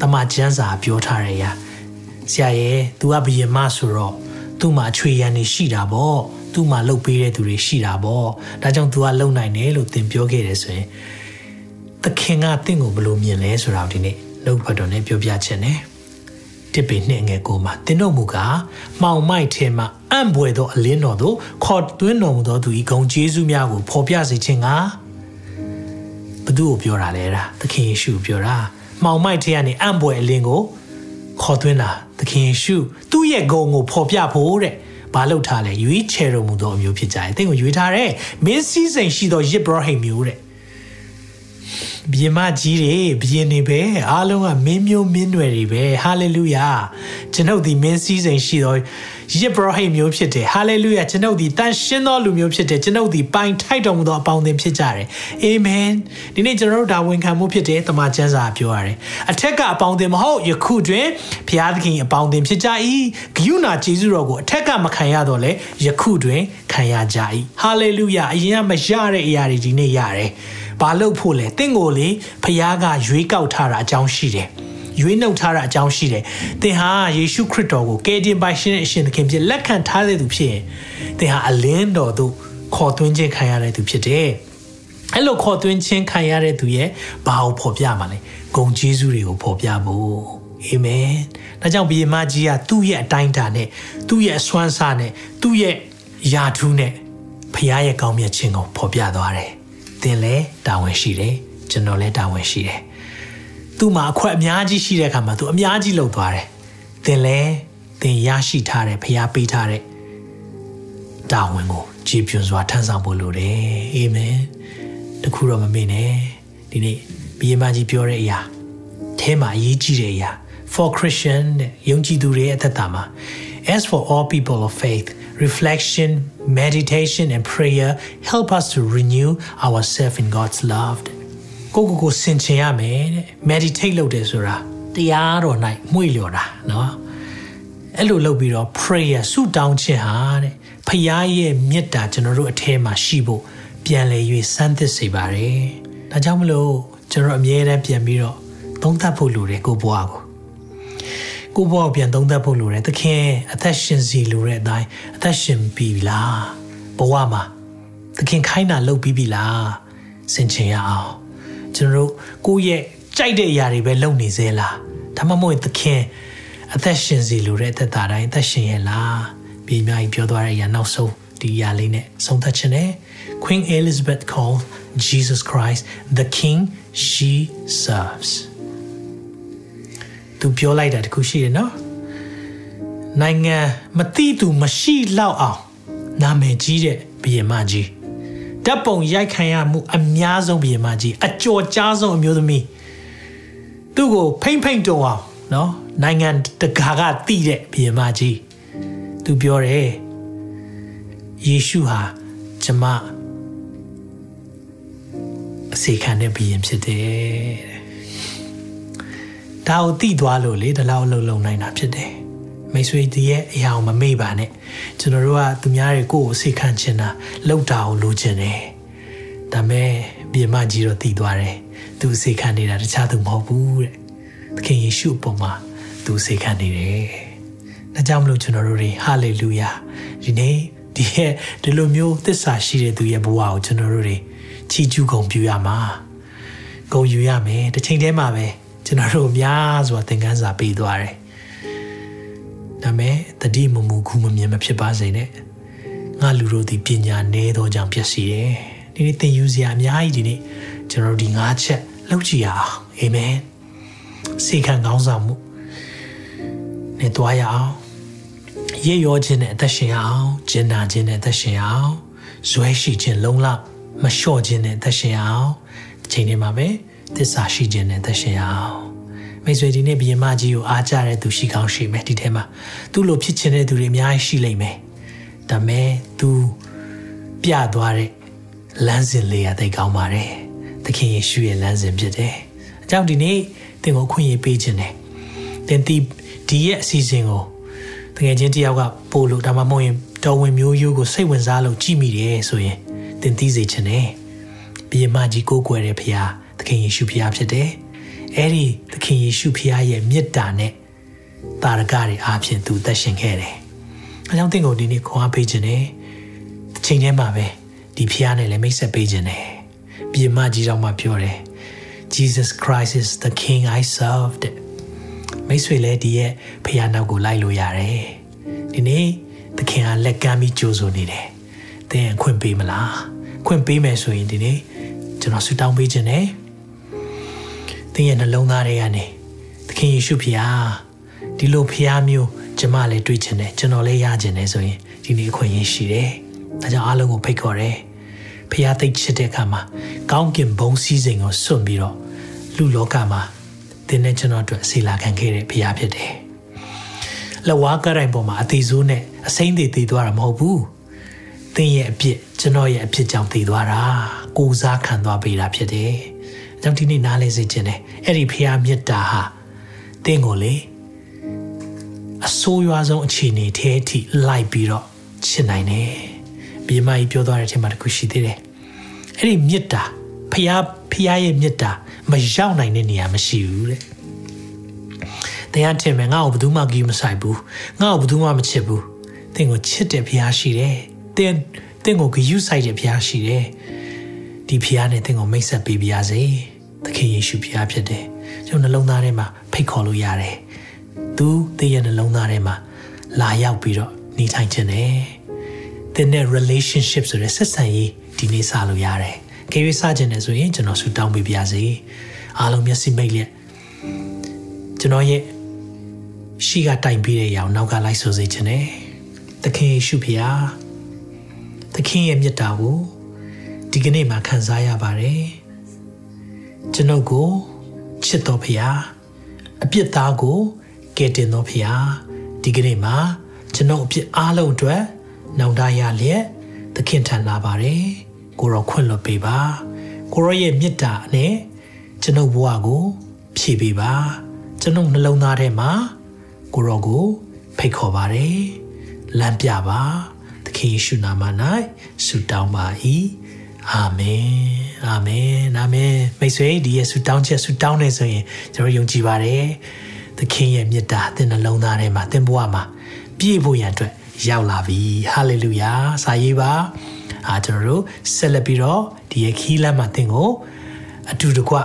တမချန်းစာပြောထားရရာ ဆရာရဲ့ तू ကဘယင်မဆိုတော့သူ့မှာအချွေရန်နေရှိတာပေါ့သူ့မှာလှုပ်ပေးတဲ့သူတွေရှိတာပေါ့ဒါကြောင့် तू ကလှုပ်နိုင်တယ်လို့သင်ပြောခဲ့တယ်ဆိုရင်သခင်ကတင့်ကိုဘယ်လိုမြင်လဲဆိုတာဒီနေ့လှုပ်ဖတ်တော်နဲ့ပြောပြခြင်းနဲ့တစ်ပေနှစ်ငယ်ကိုမှာတင်တို့မူကမှောင်မိုက်ထဲမှာအံ့ဘွယ်သောအလင်းတော်သို့ခေါ်သွင်းတော်မူသောသူဤဂုံကျေးဇူးများကိုဖော်ပြစေခြင်းကဘသူ့ကိုပြောတာလဲတာသခင်ယေရှုပြောတာမှောင်မိုက်ထဲကနေအံ့ဘွယ်အလင်းကို ခေါ်သွင်းတာသခင်ယေရှုသူ့ရဲ့ဂုံကိုဖော်ပြဖို့တဲ့ဘာလုပ်ထားလဲရွေးချယ်တော်မူသောအမျိုးဖြစ်ကြတယ်။သင်ကိုရွေးထားတဲ့မင်းစည်းစိမ်ရှိသောယစ်ဘရဟိမ်မျိုးတဲ့ ဘီမကြီးတွေဘီရင်တွေပဲအားလုံးကမင်းမျိုးမင်းနွယ်တွေပဲဟာလေလုယာကျွန်ုပ်သည်မင်းစည်းစိမ်ရှိသောယစ်ဘရဟိမျိုးဖြစ်တယ်ဟာလေလုယာကျွန်ုပ်သည်တန်ရှင်းသောလူမျိုးဖြစ်တယ်ကျွန်ုပ်သည်ပိုင်ထိုက်တော်မူသောအပေါင်းအသင်းဖြစ်ကြတယ်အာမင်ဒီနေ့ကျွန်တော်တို့ဒါဝန်ခံမှုဖြစ်တယ်တမန်ကျမ်းစာပြောရတယ်အထက်ကအပေါင်းအသင်းမဟုတ်ယခုတွင်ဘုရားသခင်အပေါင်းအသင်းဖြစ်ကြ၏ဂယုဏကျေးဇူးတော်ကိုအထက်ကမခံရတော့လေယခုတွင်ခံရကြ၏ဟာလေလုယာအရင်ကမရတဲ့အရာတွေဒီနေ့ရတယ် ဘာလို့ဖို့လဲတင့်ကိုလေဖခင်ကရွေးကောက်ထားတာအကြောင်းရှိတယ်ရွေးနှုတ်ထားတာအကြောင်းရှိတယ်။သင်ဟာယေရှုခရစ်တော်ကိုကယ်တင်ပိုင်ရှင်အရှင်သခင်ဖြစ်လက်ခံထားတဲ့သူဖြစ်ရင်သင်ဟာအလင်းတော်သို့ခေါ်သွင်းခြင်းခံရတဲ့သူဖြစ်တယ်။အဲ့လိုခေါ်သွင်းခြင်းခံရတဲ့သူရဲ့ဘာကိုဖော်ပြမှာလဲ။ဂုံကျေးဇူးတွေကိုဖော်ပြဖို့။အာမင်။ဒါကြောင့်ဘုရင်မကြီးကသူ့ရဲ့အတိုင်းအတာနဲ့သူ့ရဲ့အစွမ်းစားနဲ့သူ့ရဲ့ယာထူးနဲ့ဖခင်ရဲ့ကောင်းမြတ်ခြင်းကိုဖော်ပြသွားတယ်။ သင်လည်းတာဝန်ရှိတယ်။ကျွန်တော်လည်းတာဝန်ရှိတယ်။သူ့မှာအခွက်အများကြီးရှိတဲ့အခါမှာသူအများကြီးလှုပ်သွားတယ်။သင်လဲသင်ရရှိထားတဲ့ဖျားပေးထားတဲ့တာဝန်ကိုကြည်ပြွန်စွာထမ်းဆောင်ဖို့လိုတယ်။အာမင်။တခုတော့မမေ့နဲ့။ဒီနေ့ဘီယမကြီးပြောတဲ့အရာအဲမှာအရေးကြီးတဲ့အရာ for Christian တဲ့ယုံကြည်သူတွေရဲ့အသက်တာမှာ as for all people of faith reflection meditation and prayer help us to renew ourselves in God's love ကိုကိုကိုဆင်ခြင်ရမယ်တဲ့ meditate လုပ်တယ်ဆိုတာတရားတော်၌မှု့လျော်တာเนาะအဲ့လိုလုပ်ပြီးတော့ prayer ဆုတောင်းခြင်းဟာတဲ့ဖခင်ရဲ့မေတ္တာကျွန်တော်တို့အထဲမှာရှိဖို့ပြန်လည်၍စမ်းသစ်စေပါတယ်ဒါကြောင့်မလို့ကျွန်တော်အမြဲတမ်းပြန်ပြီးတော့သုံးသပ်ဖို့လိုတယ်ကိုဘွားကို ကိုဘွားကိုပြန်သုံးသပ်ဖို့လိုတယ်သခင်အသက်ရှင်စီလိုတဲ့အတိုင်းအသက်ရှင်ပြီလားဘဝမှာသခင်ခိုင်းတာလုပ်ပြီးပြီလားစင်ချင်ရအောင်ကျွန်တော်တို့ကိုယ့်ရဲ့ကြိုက်တဲ့အရာတွေပဲလုပ်နေစေလားဒါမှမဟုတ်သခင်အသက်ရှင်စီလိုတဲ့အသက်တာတိုင်းအသက်ရှင်ရဲ့လားပြီးအများကြီးပြောသွားတဲ့အရာနောက်ဆုံးဒီအရာလေးနဲ့ဆုံးသက်ခြင်းနဲ့ Queen Elizabeth called Jesus Christ the King she serves သူပြောလိုက်တာတခုရှိတယ်နော်နိုင်ငံမတိသူမရှိလောက်အောင်နာမည်ကြီးတဲ့ဘုရင်မကြီးဓာတ်ပုံရိုက်ခံရမှုအများဆုံးဘုရင်မကြီးအကျော်ကြားဆုံးအမျိုးသမီးသူ့ကိုဖိမ့်ဖိမ့်တုံအောင်နော်နိုင်ငံတကာကတိတဲ့ဘုရင်မကြီးသူပြောတယ်ယေရှုဟာကျမအစီခံတဲ့ဘုရင်ဖြစ်တယ် ဒါကိုတိသွားလို့လေဒီလောက်လုံလုံနိုင်တာဖြစ်တယ်မိတ်ဆွေဒီရဲ့အရာကိုမမေ့ပါနဲ့ကျွန်တော်တို့ကသူများတွေကိုယ့်ကိုစိတ်ခံချင်တာလောက်တာကိုလိုချင်တယ်ဒါမဲ့မြေမကြီးတော့တည်သွားတယ်သူစိတ်ခံနေတာတခြားသူမဟုတ်ဘူးတဲ့သခင်ယေရှုအပေါ်မှာသူစိတ်ခံနေတယ်ဒါကြောင့်မလို့ကျွန်တော်တို့တွေဟာလေလုယာဒီနေ့ဒီရဲ့ဒီလိုမျိုးသစ္စာရှိတဲ့သူရဲ့ဘဝကိုကျွန်တော်တို့တွေချီးကျူးဂုဏ်ပြုရမှာဂုဏ်ယူရမယ်တစ်ချိန်တည်းမှာပဲ ကျွန်တော်တို့များစွာသင်ခန်းစာပေးသွားတယ်ဒါမဲ့တတိမမူခုမမြင်မဖြစ်ပါစေနဲ့ငါလူတို့ဒီပညာနည်းသောကြောင့်ဖြစ်စီတယ်ဒီနေ့သင်ယူစရာအများကြီးဒီနေ့ကျွန်တော်တို့ဒီ၅ချက်လုပ်ကြည့်ရအောင်အာမင်စေခံကောင်းဆောင်မှုနဲ့တွားရအောင်ရေရောခြင်းနဲ့အသက်ရှင်ရအောင်ကျင်နာခြင်းနဲ့အသက်ရှင်ရအောင်ဇွဲရှိခြင်းလုံးလမလျှော့ခြင်းနဲ့အသက်ရှင်ရအောင်ဒီချိန်ထဲမှာပဲ သစ္စာရှိခြင်းနဲ့အသက်ရှင်ရအောင်မိတ်ဆွေဒီနေ့ဘီယမကြီးကိုအားကြတဲ့သူရှိကောင်းရှိမယ်ဒီထဲမှာသူ့လိုဖြစ်ချင်တဲ့သူတွေအများကြီးရှိလိမ့်မယ်ဒါမဲ့သူပြသွားတဲ့လမ်းစဉ်လေးရသိကောင်းပါတယ်သခင်ယေရှုရဲ့လမ်းစဉ်ဖြစ်တယ်အကြောင်းဒီနေ့သင်ကိုခွင့်ရပေးခြင်းတယ်သင်ဒီဒီရဲ့အစီအစဉ်ကိုတကယ်ချင်းတယောက်ကပို့လို့ဒါမှမဟုတ်ရင်တော်ဝင်မျိုးရိုးကိုစိတ်ဝင်စားလို့ကြည့်မိတယ်ဆိုရင်သင်သိစေခြင်းတယ်ဘီယမကြီးကိုးကွယ်တဲ့ဖခင်သ ခင်ယေရှုဖခင်ဖြစ်တယ်အဲ့ဒီသခင်ယေရှုဖခင်ရဲ့မေတ္တာနဲ့တာရကတွေအားဖြင့်သူသက်ရှင်ခဲ့တယ်အကြောင်းသင်ကိုဒီနေ့ခွန်အားပေးခြင်းတယ်အချိန်ထဲမှာပဲဒီဖခင်နဲ့လည်းမိတ်ဆက်ပေးခြင်းတယ်ဘီယမကြီးတော်မှပြောတယ် Jesus Christ is the king I served မိတ်ဆွေလည်းဒီရဲ့ဖခင်နောက်ကိုလိုက်လို့ရတယ်ဒီနေ့သခင်ကလက်ကမ်းပြီးကြိုးဆိုနေတယ်သင်ခွင့်ပေးမလားခွင့်ပေးမယ်ဆိုရင်ဒီနေ့ကျွန်တော်ဆုတောင်းပေးခြင်းနဲ့ သင်ရဲ့နှလုံးသားတွေကနေသခင်ယေရှုဖခင်ဒီလိုဖခင်မျိုးကျမလည်းတွေ့ခြင်းနဲ့ကျွန်တော်လည်းရခြင်းနဲ့ဆိုရင်ဒီနေ့အခွင့်အရေးရှိတယ်ဒါကြောင့်အားလုံးကိုဖိတ်ခေါ်တယ်ဖခင်သိချစ်တဲ့အခါမှာကောင်းကင်ဘုံစည်းစိမ်ကိုစွန့်ပြီးတော့လူလောကမှာသင်နဲ့ကျွန်တော်အတွက်ဆေလာခံခဲ့တဲ့ဖခင်ဖြစ်တယ်လက်ဝါးကရိုင်ပေါ်မှာအသေးစိုးနဲ့အစိမ့်သေးသေးသွားတာမဟုတ်ဘူးသင်ရဲ့အဖြစ်ကျွန်တော်ရဲ့အဖြစ်ကြောင့်သေးသွားတာကိုစားခံသွားပေးတာဖြစ်တယ်။ ကြောင့်ဒီနေ့နားလဲစေခြင်းနဲ့အဲ့ဒီဖះမြတ်တာဟာသင်ကိုလေအဆိုးရွားဆုံးအခြေအနေထဲအထိလိုက်ပြီးတော့ချစ်နိုင်တယ်။မြေမကြီးပြောသွားတဲ့အချိန်မှာတခုရှိသေးတယ်။အဲ့ဒီမြတ်တာဖះဖះရဲ့မြတ်တာမရောက်နိုင်တဲ့နေရာမရှိဘူးတဲ့။တရားထင်မယ်ငါ့ကိုဘယ်သူမှကြည့်မဆိုင်ဘူး။ငါ့ကိုဘယ်သူမှမချစ်ဘူး။သင်ကိုချစ်တဲ့ဖះရှိတယ်။သင်သင်ကိုဂရုစိုက်တဲ့ဖះရှိတယ်။ဒီဖះနဲ့သင်ကိုမိတ်ဆက်ပေးပါရစေ။ သခင်ယေရှုဖះဖြစ်တယ်။ကျွန်တော်နှလုံးသားထဲမှာဖိတ်ခေါ်လို့ရတယ်။သူသင်ရဲ့နှလုံးသားထဲမှာလာရောက်ပြီးတော့နေထိုင်ခြင်းနဲ့သင်နဲ့ relationship ဆိုတဲ့ဆက်ဆံရေးဒီနေ့စလို့ရတယ်။ခေ၍စခြင်းနဲ့ဆိုရင်ကျွန်တော်ဆူတောင်းပေးပါရစေ။အားလုံးမျက်စိမိတ်လျက်ကျွန်တော်ရဲ့ရှိကတိုင်ပြီးတဲ့ရောင်နောက်ကလိုက်ဆိုစေခြင်းနဲ့သခင်ယေရှုဖျားသခင်ရဲ့မြတ်တာကိုဒီကနေ့မှခံစားရပါတယ် ကျွန်ုပ်ကိုချစ်တော်ဖျားအပြစ်သားကိုကယ်တင်တော်ဖျားဒီကနေ့မှကျွန်ုပ်အပြစ်အားလုံးအတွက်နောင်တရလျက်သခင်ထံလာပါတယ်ကိုရောခွင့်လွှတ်ပေးပါကိုရောရဲ့မြတ်တာနဲ့ကျွန်ုပ်ဘဝကိုဖြည့်ပေးပါကျွန်ုပ်နှလုံးသားထဲမှာကိုရောကိုဖိတ်ခေါ်ပါတယ်လမ်းပြပါသခင်ယေရှုနာမ၌ဆုတောင်းပါ၏ အာမင်အာမင်အာမင်မိတ်ဆွေဒီရဲ့ဆုတောင်းချက်ဆုတောင်းနေဆိုရင်ကျွန်တော်ယုံကြည်ပါတယ်သခင်ရဲ့မြတ်တာသင်နှလုံးသားထဲမှာသင်ဘဝမှာပြည့်ဖို့ရန်အတွက်ရောက်လာပြီဟာလေလုယာစာရေးပါအာကျွန်တော်တို့ဆက်လက်ပြီးတော့ဒီရဲ့ခီးလမ်းမှာသင်ကိုအတူတကွ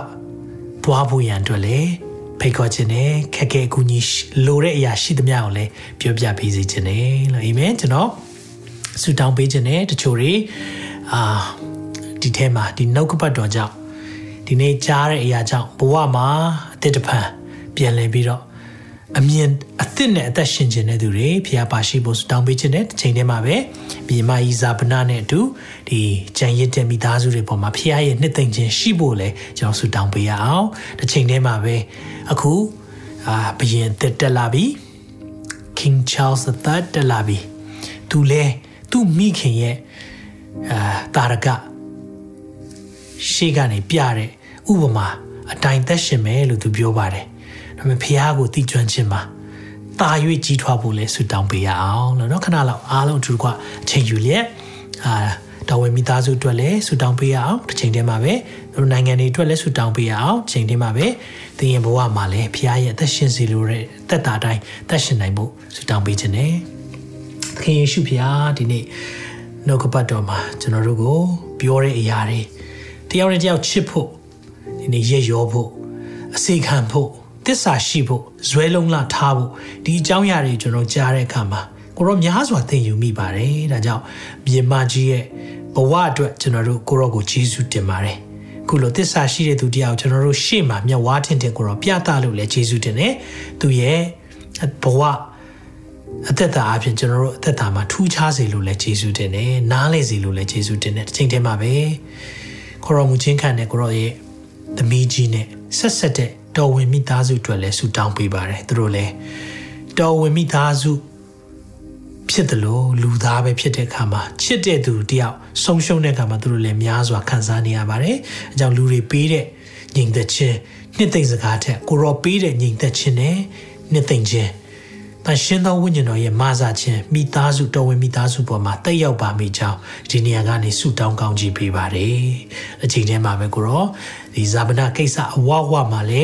သွားဖို့ရန်အတွက်လည်းဖိတ်ခေါ်ခြင်းနဲ့ခက်ခဲအကူကြီးလိုတဲ့အရာရှိသမျှကိုလည်းပြောပြပေးစေခြင်းနဲ့လို့အာမင်ကျွန်တော်ဆူတောင်းပေးခြင်းနဲ့တချို့တွေအာ ဒီထဲမှာဒီနှုတ်ကပတ်တော်ကြောင့်ဒီနေ့ကြားတဲ့အရာကြောင့်ဘဝမှာအသက်တဖန်ပြန်လည်ပြီးတော့အမြင်အသစ်နဲ့အသက်ရှင်ခြင်းတဲ့သူတွေဖျားပါရှိဖို့တောင်းပေးခြင်းတဲ့ချိန်ထဲမှာပဲမြေမကြီးဇာပနာနဲ့အတူဒီကြံရစ်တဲ့မိသားစုတွေပေါ်မှာဖျားရဲ့နှစ်သိမ့်ခြင်းရှိဖို့လဲကျွန်တော်ဆုတောင်းပေးရအောင်တစ်ချိန်ထဲမှာပဲအခုအာဘယင်တက်တက်လာပြီ King Charles III တက်လာပြီသူလဲသူ့မိခင်ရဲ့အာတာရက ရှေ့ကနေပြတဲ့ဥပမာအတိုင်းသက်ရှင်မယ်လို့သူပြောပါတယ်ဒါပေမဲ့ဖះကိုတိကျွမ်းခြင်းမှာတာ၍ကြီးထွားဖို့လဲဆုတောင်းပေးရအောင်လို့เนาะခဏလောက်အားလုံးအတူတကွအချိန်ယူလျက်အာတော်ဝင်မိသားစုအတွက်လည်းဆုတောင်းပေးရအောင်တစ်ချိန်တည်းမှာပဲတို့နိုင်ငံတွေအတွက်လည်းဆုတောင်းပေးရအောင်ချိန်တည်းမှာပဲသင်ရဲ့ဘဝမှာလည်းဖះရဲ့အသက်ရှင်စီလိုတဲ့သက်တာတိုင်းသက်ရှင်နိုင်ဖို့ဆုတောင်းပေးခြင်းနဲ့သခင်ယေရှုဖះဒီနေ့နှုတ်ကပတ်တော်မှာကျွန်တော်တို့ကိုပြောတဲ့အရာတွေ တယောက်နဲ့တယောက်ချစ်ဖို့ဒီနေ့ရရောဖို့အစေခံဖို့တစ္ဆာရှိဖို့ဇွဲလုံးလာထားဖို့ဒီအကြောင်းအရာတွေကျွန်တော်ကြားတဲ့အခါမှာကိုရောများစွာသင်ယူမိပါတယ်ဒါကြောင့်မြေမကြီးရဲ့ဘဝအတွက်ကျွန်တော်တို့ကိုရောကိုကျေးဇူးတင်ပါတယ်ခုလိုတစ္ဆာရှိတဲ့သူတယောက်ကျွန်တော်တို့ရှေ့မှာမျက်ဝါးထင်ထင်ကိုရောပြသလို့လည်းကျေးဇူးတင်တယ်သူရဲ့ဘဝအသက်တာအပြင်ကျွန်တော်တို့အသက်တာမှာထူးခြားစေလို့လည်းကျေးဇူးတင်တယ်နားလေစေလို့လည်းကျေးဇူးတင်တယ်တစ်ချိန်တည်းမှာပဲ ကိုရောမူချင်းခံတဲ့ကိုရောရဲ့သမီးကြီးနဲ့ဆက်ဆက်တဲ့တော်ဝင်မိသားစုအတွက်လည်းဆုတောင်းပေးပါတယ်သူတို့လည်းတော်ဝင်မိသားစုဖြစ်တယ်လို့လူသားပဲဖြစ်တဲ့အခါမှာချစ်တဲ့သူတယောက်ဆုံးရှုံးတဲ့အခါမှာသူတို့လည်းများစွာခံစားနေရပါတယ်အကြောင်းလူတွေပေးတဲ့ညီသက်ချင်းနှစ်သိမ့်စကားထက်ကိုရောပေးတဲ့ညီသက်ချင်းနဲ့နှစ်သိမ့်ချင်း တန်ရှင်းသောဝိညာဉ်တော်ရဲ့မဆာခြင်းမိသားစုတော်ဝင်မိသားစုပေါ်မှာတက်ရောက်ပါမိကြောင်းဒီနေရာကနေဆုတောင်းကောင်းချီးပေးပါတယ်အချိန်ထဲမှာပဲကိုရောဒီဇာပနာကိစ္စအဝဝမှာလေ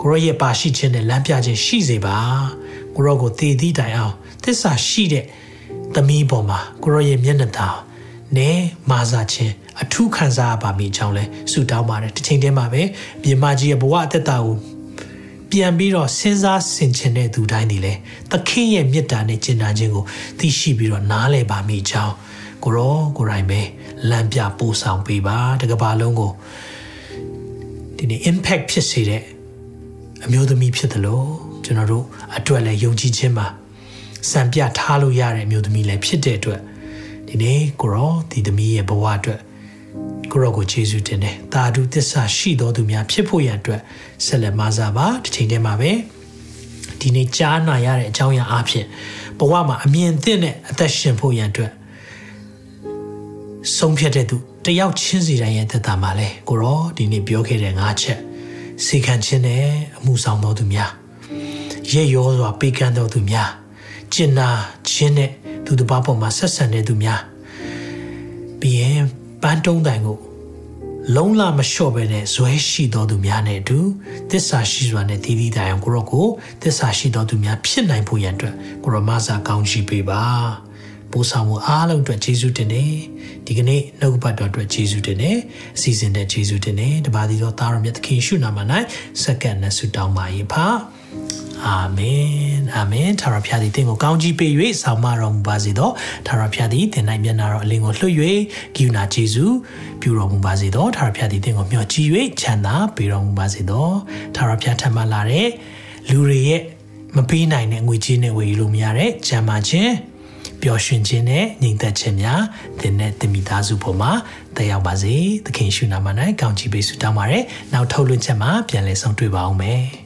ကိုရောရဲ့ပါရှိခြင်းနဲ့လမ်းပြခြင်းရှိစေပါကိုရောကိုတည်သည့်တိုင်အောင်သစ္စာရှိတဲ့သမီးပေါ်မှာကိုရောရဲ့မျက်နှာသာနဲ့မာစာခြင်းအထူးခံစားရပါမိကြောင်းလဲဆုတောင်းပါတယ်တစ်ချိန်တည်းမှာပဲမြေမကြီးရဲ့ဘဝအသက်တာကို ပြန်ပြီးတော့စဉ်းစားဆင်ခြင်တဲ့သူတိုင်းဒီလေသခင်ရဲ့မေတ္တာနဲ့ကျင့်တာခြင်းကိုသိရှိပြီးတော့နားလည်ပါမိကြောင်းကိုရောကိုရိုင်းပဲလမ်းပြပို့ဆောင်ပေးပါတကဘာလုံးကိုဒီနေ့ impact ဖြစ်စေတဲ့အမျိုးသမီးဖြစ်တယ်လို့ကျွန်တော်တို့အတွက်လည်းယုံကြည်ခြင်းမှာစံပြထားလို့ရတဲ့အမျိုးသမီးလည်းဖြစ်တဲ့အတွက်ဒီနေ့ကိုရောဒီသမီးရဲ့ဘဝအတွက် ကိုရောကိုယေရှုတင်တယ်။တာဓုသစ္စာရှိတော်သူများဖြစ်ဖို့ရန်အတွက်ဆက်လက်မဆာပါတစ်ချိန်တည်းမှာပဲဒီနေ့ကြားနာရတဲ့အကြောင်းအရာအဖြစ်ဘဝမှာအမြင်သင့်တဲ့အသက်ရှင်ဖို့ရန်အတွက်ဆုံးဖြတ်တဲ့သူတယောက်ချင်းစီတိုင်းရဲ့သက်တာမှာလဲကိုရောဒီနေ့ပြောခဲ့တဲ့ငါးချက်စေခံခြင်းနဲ့အမှုဆောင်တော်သူများရဲရောစွာပေးကမ်းတော်သူများကျင်နာခြင်းနဲ့သူတစ်ပါးပေါ်မှာဆက်ဆံတဲ့သူများပြီးရင် ပန်းတုံးတိုင်ကိုလုံးလမလျှော့ပဲနဲ့ဇွဲရှိတော်သူများနဲ့အတူသစ္စာရှိစွာနဲ့တည်တည်တိုင်အောင်ကိုရောကိုသစ္စာရှိတော်သူများဖြစ်နိုင်ဖို့ရန်အတွက်ကိုရောမဆာကောင်းချီးပေးပါပို့ဆောင်မှုအားလုံးအတွက်ယေရှုတင်တယ်ဒီကနေ့နှုတ်ပတ်တော်အတွက်ယေရှုတင်တယ်အစီအစဉ်တဲ့ယေရှုတင်တယ်တပါးဒီတော့သားတော်မြတ်သခင်ရှုနာမ၌စက္ကန့်နဲ့ဆုတောင်းပါ၏ဖာ အာမင်အာမင်ထာဝရဘုရားသည်သင်ကိုကောင်းကြီးပေး၍ဆောင်မတော်မူပါစေသောထာဝရဘုရားသည်သင်၌မျက်နာတော်အလင်းကိုလွှတ်၍ဂိယူနာကျေးဇူးပြုတော်မူပါစေသောထာဝရဘုရားသည်သင်ကိုမျှော်ကြည့်၍ချမ်းသာပေးတော်မူပါစေသောထာဝရဘုရားထံမှလာတဲ့လူတွေရဲ့မပေးနိုင်တဲ့ငွေကြေးနဲ့ဝယ်ယူလို့မရတဲ့ဂျမ်းမာခြင်းပျော်ရွှင်ခြင်းနဲ့ညီသက်ခြင်းများသင်နဲ့သင်မိသားစုပေါ်မှာတက်ရောက်ပါစေသခင်ရှုနာမ၌ကောင်းချီးပေးဆုတောင်းပါရယ်နောက်ထုတ်လွှင့်ချက်မှာပြန်လည်ဆုံတွေ့ပါအောင်မယ်